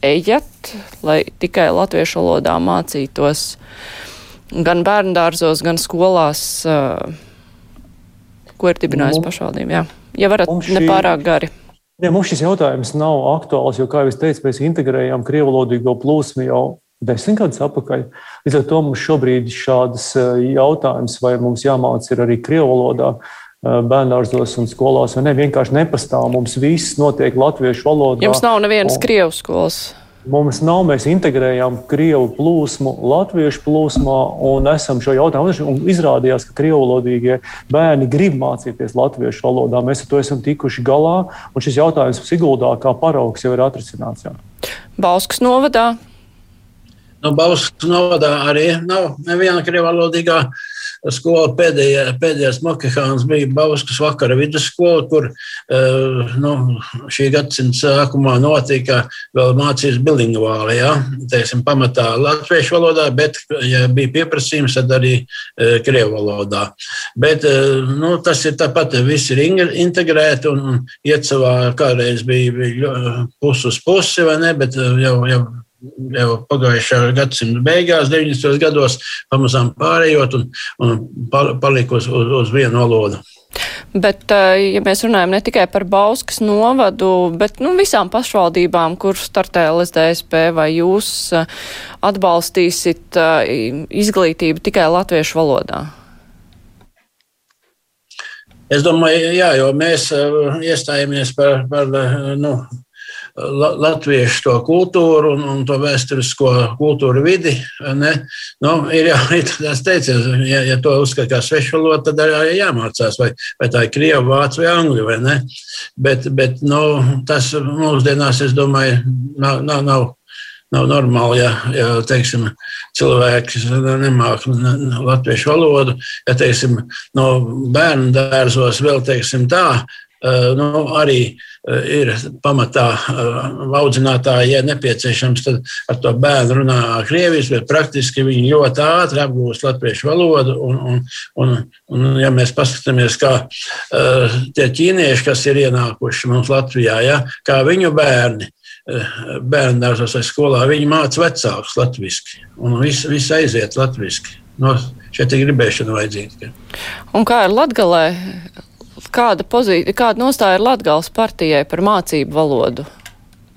ejat, lai tikai latviešu valodā mācītos gan bērndārzos, gan skolās? Ko ir dibinājusi pašvaldība. Jā. Ja varat šī... nepārāk gari. Ja mums šis jautājums nav aktuāls, jo, kā jau teicu, mēs integrējām krievalodīgo plūsmu jau desmit gadus atpakaļ. Līdz ar to mums šobrīd šādas eh, jautājums, vai mums jāmāca ir arī krievalodā eh, bērnārzos un skolās, vai ne, vienkārši nepastāv. Mums viss notiek latviešu valodā. Jums nav nevienas un... krievu skolas. Mums nav, mēs integrējām krievu plūsmu latviešu plūsmā un esam šo jautājumu. Un izrādījās, ka krievulodīgie bērni grib mācīties latviešu valodā. Mēs ar to esam tikuši galā, un šis jautājums Siguldā kā paraugs jau ir atrisināts. Bauskas novadā No Bauskas novadā arī nav neviena krievalodīgā skola. Pēdējā, pēdējais Mokehāns bija Bauskas vakara vidusskola, kur uh, nu, šī gadsimta sākumā notika vēl mācības bilingvāli, ja? Teiksim, pamatā latviešu valodā, bet, ja bija pieprasījums, tad arī uh, krievu valodā. Bet uh, nu, tas ir tāpat, viss ir integrēti un iet savā, kādreiz bija, bija pus uz pusi, vai ne, bet jau, jau jau pagājušā gadsimta beigās, 90. gados, pamazām pārējot un, un palika uz, uz, uz vienu valodu. Bet, eh, ja mēs runājam ne tikai par Bauskas novadu, bet nu, visām pašvaldībām, kur startē LSDSP, vai jūs eh, atbalstīsit eh, izglītību tikai latviešu valodā? Es domāju, jā, jo mēs iestājāmies par, par nu, latviešu to kultūru un, un to vēsturisko kultūru vidi. Ne? Nu, ir jau tāds teiciens, ja, ja to uzskata kā svešu valodu, tad arī jāmācās, vai, vai tā ir krievu, vācu vai angļu. Vai ne? bet bet nu, tas mūsdienās, es domāju, nav. nav, nav Nav normāli, ja, ja teiksim, cilvēki nemāķi latviešu valodu. Ja teiksim, no bērnu dārzos vēl teiksim, tā, nu, arī eh, ir pamatā eh, audzinātāji, ja nepieciešams, tad ar to bērnu runā krieviski, bet praktiski viņi ļoti ātri apgūst latviešu valodu. Un, un, un, un, ja mēs paskatāmies, kā tie ķīnieši, kas ir ienākuši mums Latvijā, ja, kā viņu bērni. Bērnu dārzos vai skolā viņi māca vecākus latviešu, un viss vis aiziet latviešu. No, šeit ir gribēšana vajadzīga. Un kā ir Latgalē? Kāda, pozīcija, kāda nostāja ir Latgales partijai par mācību valodu?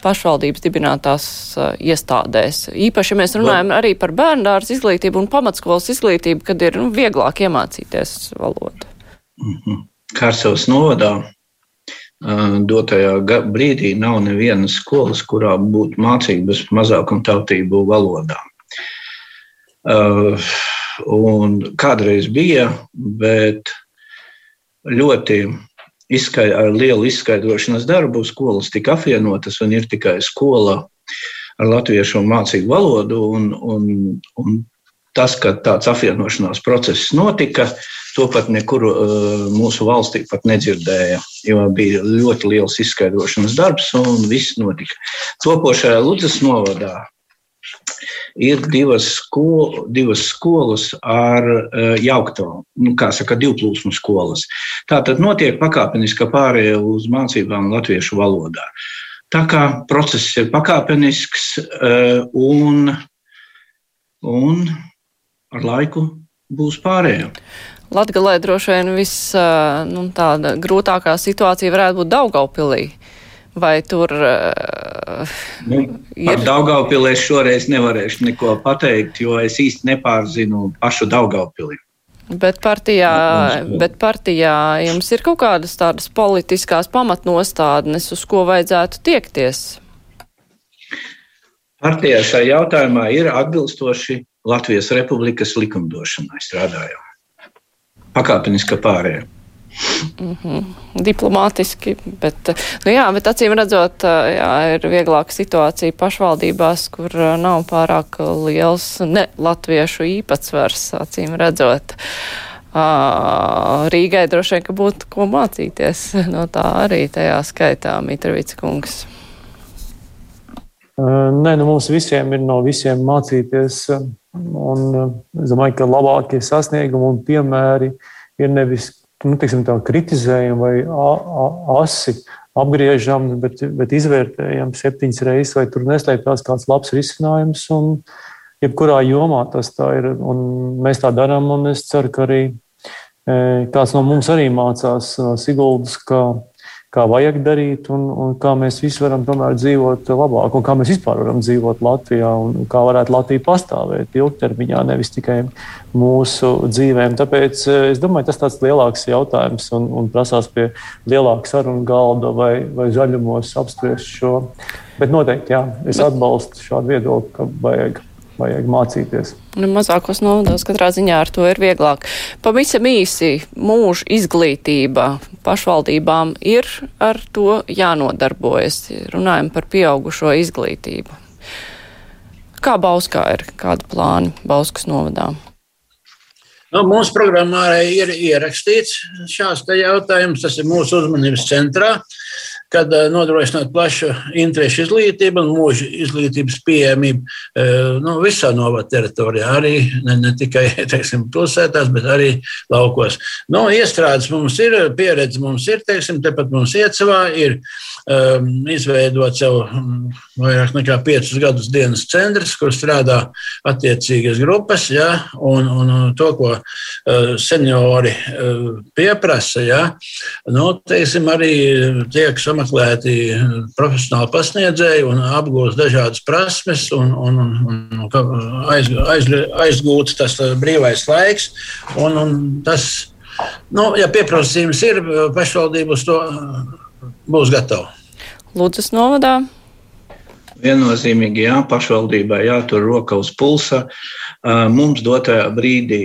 pašvaldības dibinātās uh, iestādēs. Īpaši, ja mēs runājam arī par bērndārs izglītību un pamatskolas izglītību, kad ir nu, vieglāk iemācīties valodu. Mm -hmm. Kārsavas novadā uh, dotajā brīdī nav nevienas skolas, kurā būtu mācības mazākumtautību valodā. Uh, un kādreiz bija, bet ļoti izskaid, ar lielu izskaidrošanas darbu skolas tika apvienotas un ir tikai skola ar latviešu mācību valodu. Un, un, un tas, ka tāds apvienošanās process notika, to pat nekur uh, mūsu valstī pat nedzirdēja, jo bija ļoti liels izskaidrošanas darbs un viss notika. Topošajā Ludzas novadā ir divas, skol, divas skolas ar uh, jaukto, nu, kā saka, divplūsmu skolas. Tā tad notiek pakāpeniska pārēja uz mācībām latviešu valodā. Tā kā process ir pakāpenisks uh, un, un ar laiku būs pārējā. Latgalē droši vien viss nu, tāda grūtākā situācija varētu būt Daugaupilī. Vai tur uh, nu, par ir? Daugaupili es šoreiz nevarēšu neko pateikt, jo es īsti nepārzinu pašu Daugaupili. Bet partijā, bet partijā jums ir kaut kādas tādas politiskās pamatnostādnes, uz ko vajadzētu tiekties? Partijā šajā jautājumā ir atbilstoši Latvijas Republikas likumdošanai strādājot. Pakāpeniska pārējai. Mm -hmm. Diplomātiski, bet, nu jā, bet acīm redzot, jā, ir vieglāka situācija pašvaldībās, kur nav pārāk liels ne latviešu īpatsvars, acīm redzot. Rīgai droši vien, ka būtu ko mācīties no tā arī tajā skaitā, Mitrovics kungs. Nē, nu mums visiem ir no visiem mācīties. Un es domāju, ka labākie sasniegumi un piemēri ir nevis nu, teiksim, tā, kritizējam vai asi apgriežam, bet, bet izvērtējam septiņas reizes, vai tur neslēpjas kāds labs risinājums. Un, jebkurā jomā tas tā ir. Mēs tā darām, un es ceru, ka arī e, kāds no mums arī mācās no Siguldas, ka kā vajag darīt, un, un kā mēs visi varam tomēr dzīvot labāk, un kā mēs vispār varam dzīvot Latvijā, un kā varētu Latvija pastāvēt ilgtermiņā, nevis tikai mūsu dzīvēm. Tāpēc eh, es domāju, tas tāds lielāks jautājums un, un prasās pie lielāka sarunu galda vai, vai zaļumos apspriest šo. Bet noteikti, jā, es atbalstu šādu viedokli, ka vajag vajag mācīties. Nu, mazākos novados katrā ziņā ar to ir vieglāk. Pavisam īsi mūža izglītība pašvaldībām ir ar to jānodarbojas. Runājam par pieaugušo izglītību. Kā Bauskā ir? Kādi plāni Bauskas novadā? Nu, mūsu programmā arī ir ierakstīts šāds jautājums. Tas ir mūsu uzmanības centrā. Uh, kad eh, nodrošināt plašu interešu izglītību un mūža izglītības pieejamību eh, nu, visā novada teritorijā, arī ne, ne tikai teiksim, pilsētās, bet arī laukos. Nu, iestrādes mums ir, pieredze mums ir, teiksim, tepat mums iecavā ir um, izveidot jau mm, vairāk nekā piecus gadus dienas centrs, kur strādā attiecīgas grupas, ja, un, un to, ko uh, seniori uh, pieprasa, ja, nu, teiksim, arī tiek samaksāts apmeklēti profesionāli pasniedzēji un apgūst dažādas prasmes un, un, un, un aiz, aiz, aizgūts tas brīvais laiks. Un, un tas, nu, ja pieprasījums ir, pašvaldība uz to būs gatava. Lūdzas novadā. Viennozīmīgi, jā, pašvaldībai jātur roka uz pulsa. Mums dotajā brīdī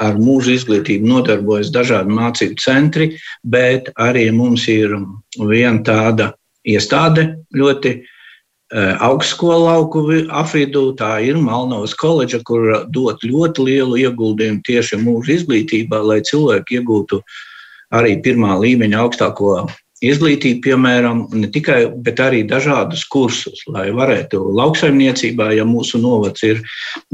ar mūža izglītību nodarbojas dažādi mācību centri, bet arī mums ir viena tāda iestāde ļoti augstskola lauku apvidū. Tā ir Malnovas koledža, kur dot ļoti lielu ieguldījumu tieši mūža izglītībā, lai cilvēki iegūtu arī pirmā līmeņa augstāko izglītību, piemēram, ne tikai, bet arī dažādus kursus, lai varētu lauksaimniecībā, ja mūsu novads ir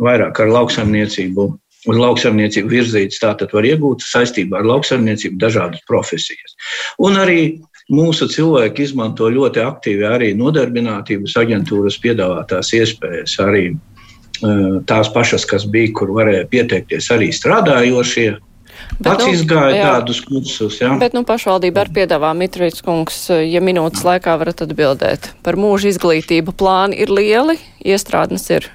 vairāk ar lauksaimniecību. Uz lauksaimniecību virzīts, tātad var iegūt saistībā ar lauksaimniecību dažādas profesijas. Un arī mūsu cilvēki izmanto ļoti aktīvi arī nodarbinātības aģentūras piedāvātās iespējas, arī tās pašas, kas bija, kur varēja pieteikties arī strādājošie, Pats nu, izgāja jā, tādus kursus. Jā. Bet nu, pašvaldība arī piedāvā Mitrīts kungs, ja minūtes laikā varat atbildēt. Par mūža izglītību plāni ir lieli, iestrādnes ir.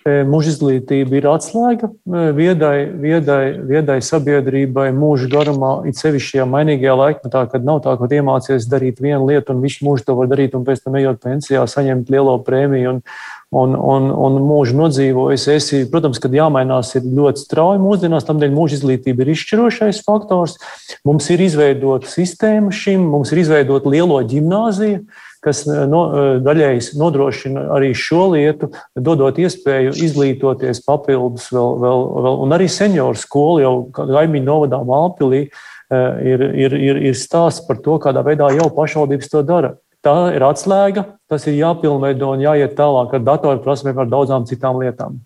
E, mūža izglītība ir atslēga e, viedai, viedai, viedai sabiedrībai mūža garumā, it sevišķi šajā mainīgajā laikmetā, kad nav tā, ka iemācies darīt vienu lietu un visu mūžu to var darīt, un pēc tam ejot pensijā, saņemt lielo prēmiju un, un, un, un mūžu nodzīvojis. Es, protams, kad jāmainās ir ļoti strauji mūsdienās, tādēļ mūža izglītība ir izšķirošais faktors. Mums ir izveidota sistēma šim, mums ir izveidota lielo ģimnāziju kas no, daļēji nodrošina arī šo lietu, dodot iespēju izglītoties papildus vēl, vēl, vēl un arī senioru skolu jau Gaimiņu novadā Mālpilī ir, ir, ir, ir stāsts par to, kādā veidā jau pašvaldības to dara. Tā ir atslēga, tas ir jāpilnveido un jāiet tālāk ar datorprasmēm, ar daudzām citām lietām.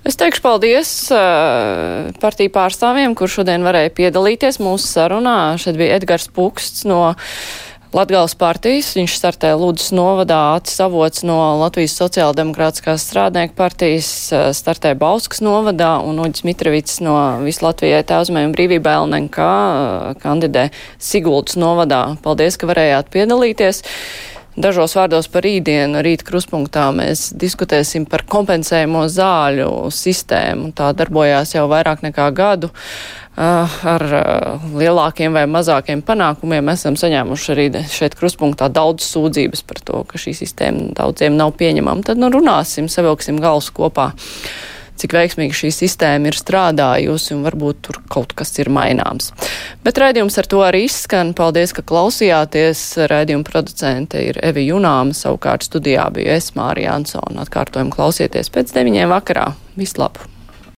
Es teikšu paldies uh, partiju pārstāvjiem, kur šodien varēja piedalīties mūsu sarunā. Šeit bija Edgars Puksts no Latgales partijas. Viņš startē Lūdzu novadā, Acis Avots no Latvijas sociāldemokrātiskās strādnieku partijas, uh, startē Bauskas novadā un Uģis Mitrevits no Visu Latvijai tēvzmē un brīvībā LNK uh, kandidē Siguldas novadā. Paldies, ka varējāt piedalīties. Dažos vārdos par rītdienu, rīt kruspunktā mēs diskutēsim par kompensējumu zāļu sistēmu. Tā darbojās jau vairāk nekā gadu. Uh, ar uh, lielākiem vai mazākiem panākumiem esam saņēmuši arī šeit kruspunktā daudz sūdzības par to, ka šī sistēma daudziem nav pieņemama. Tad nu runāsim, savilksim galus kopā cik veiksmīgi šī sistēma ir strādājusi un varbūt tur kaut kas ir maināms. Bet raidījums ar to arī izskan. Paldies, ka klausījāties. Raidījuma producente ir Evi Junāma, savukārt studijā bija es Mārija Ansona. Atkārtojumu klausieties pēc deviņiem vakarā. Vislabāk!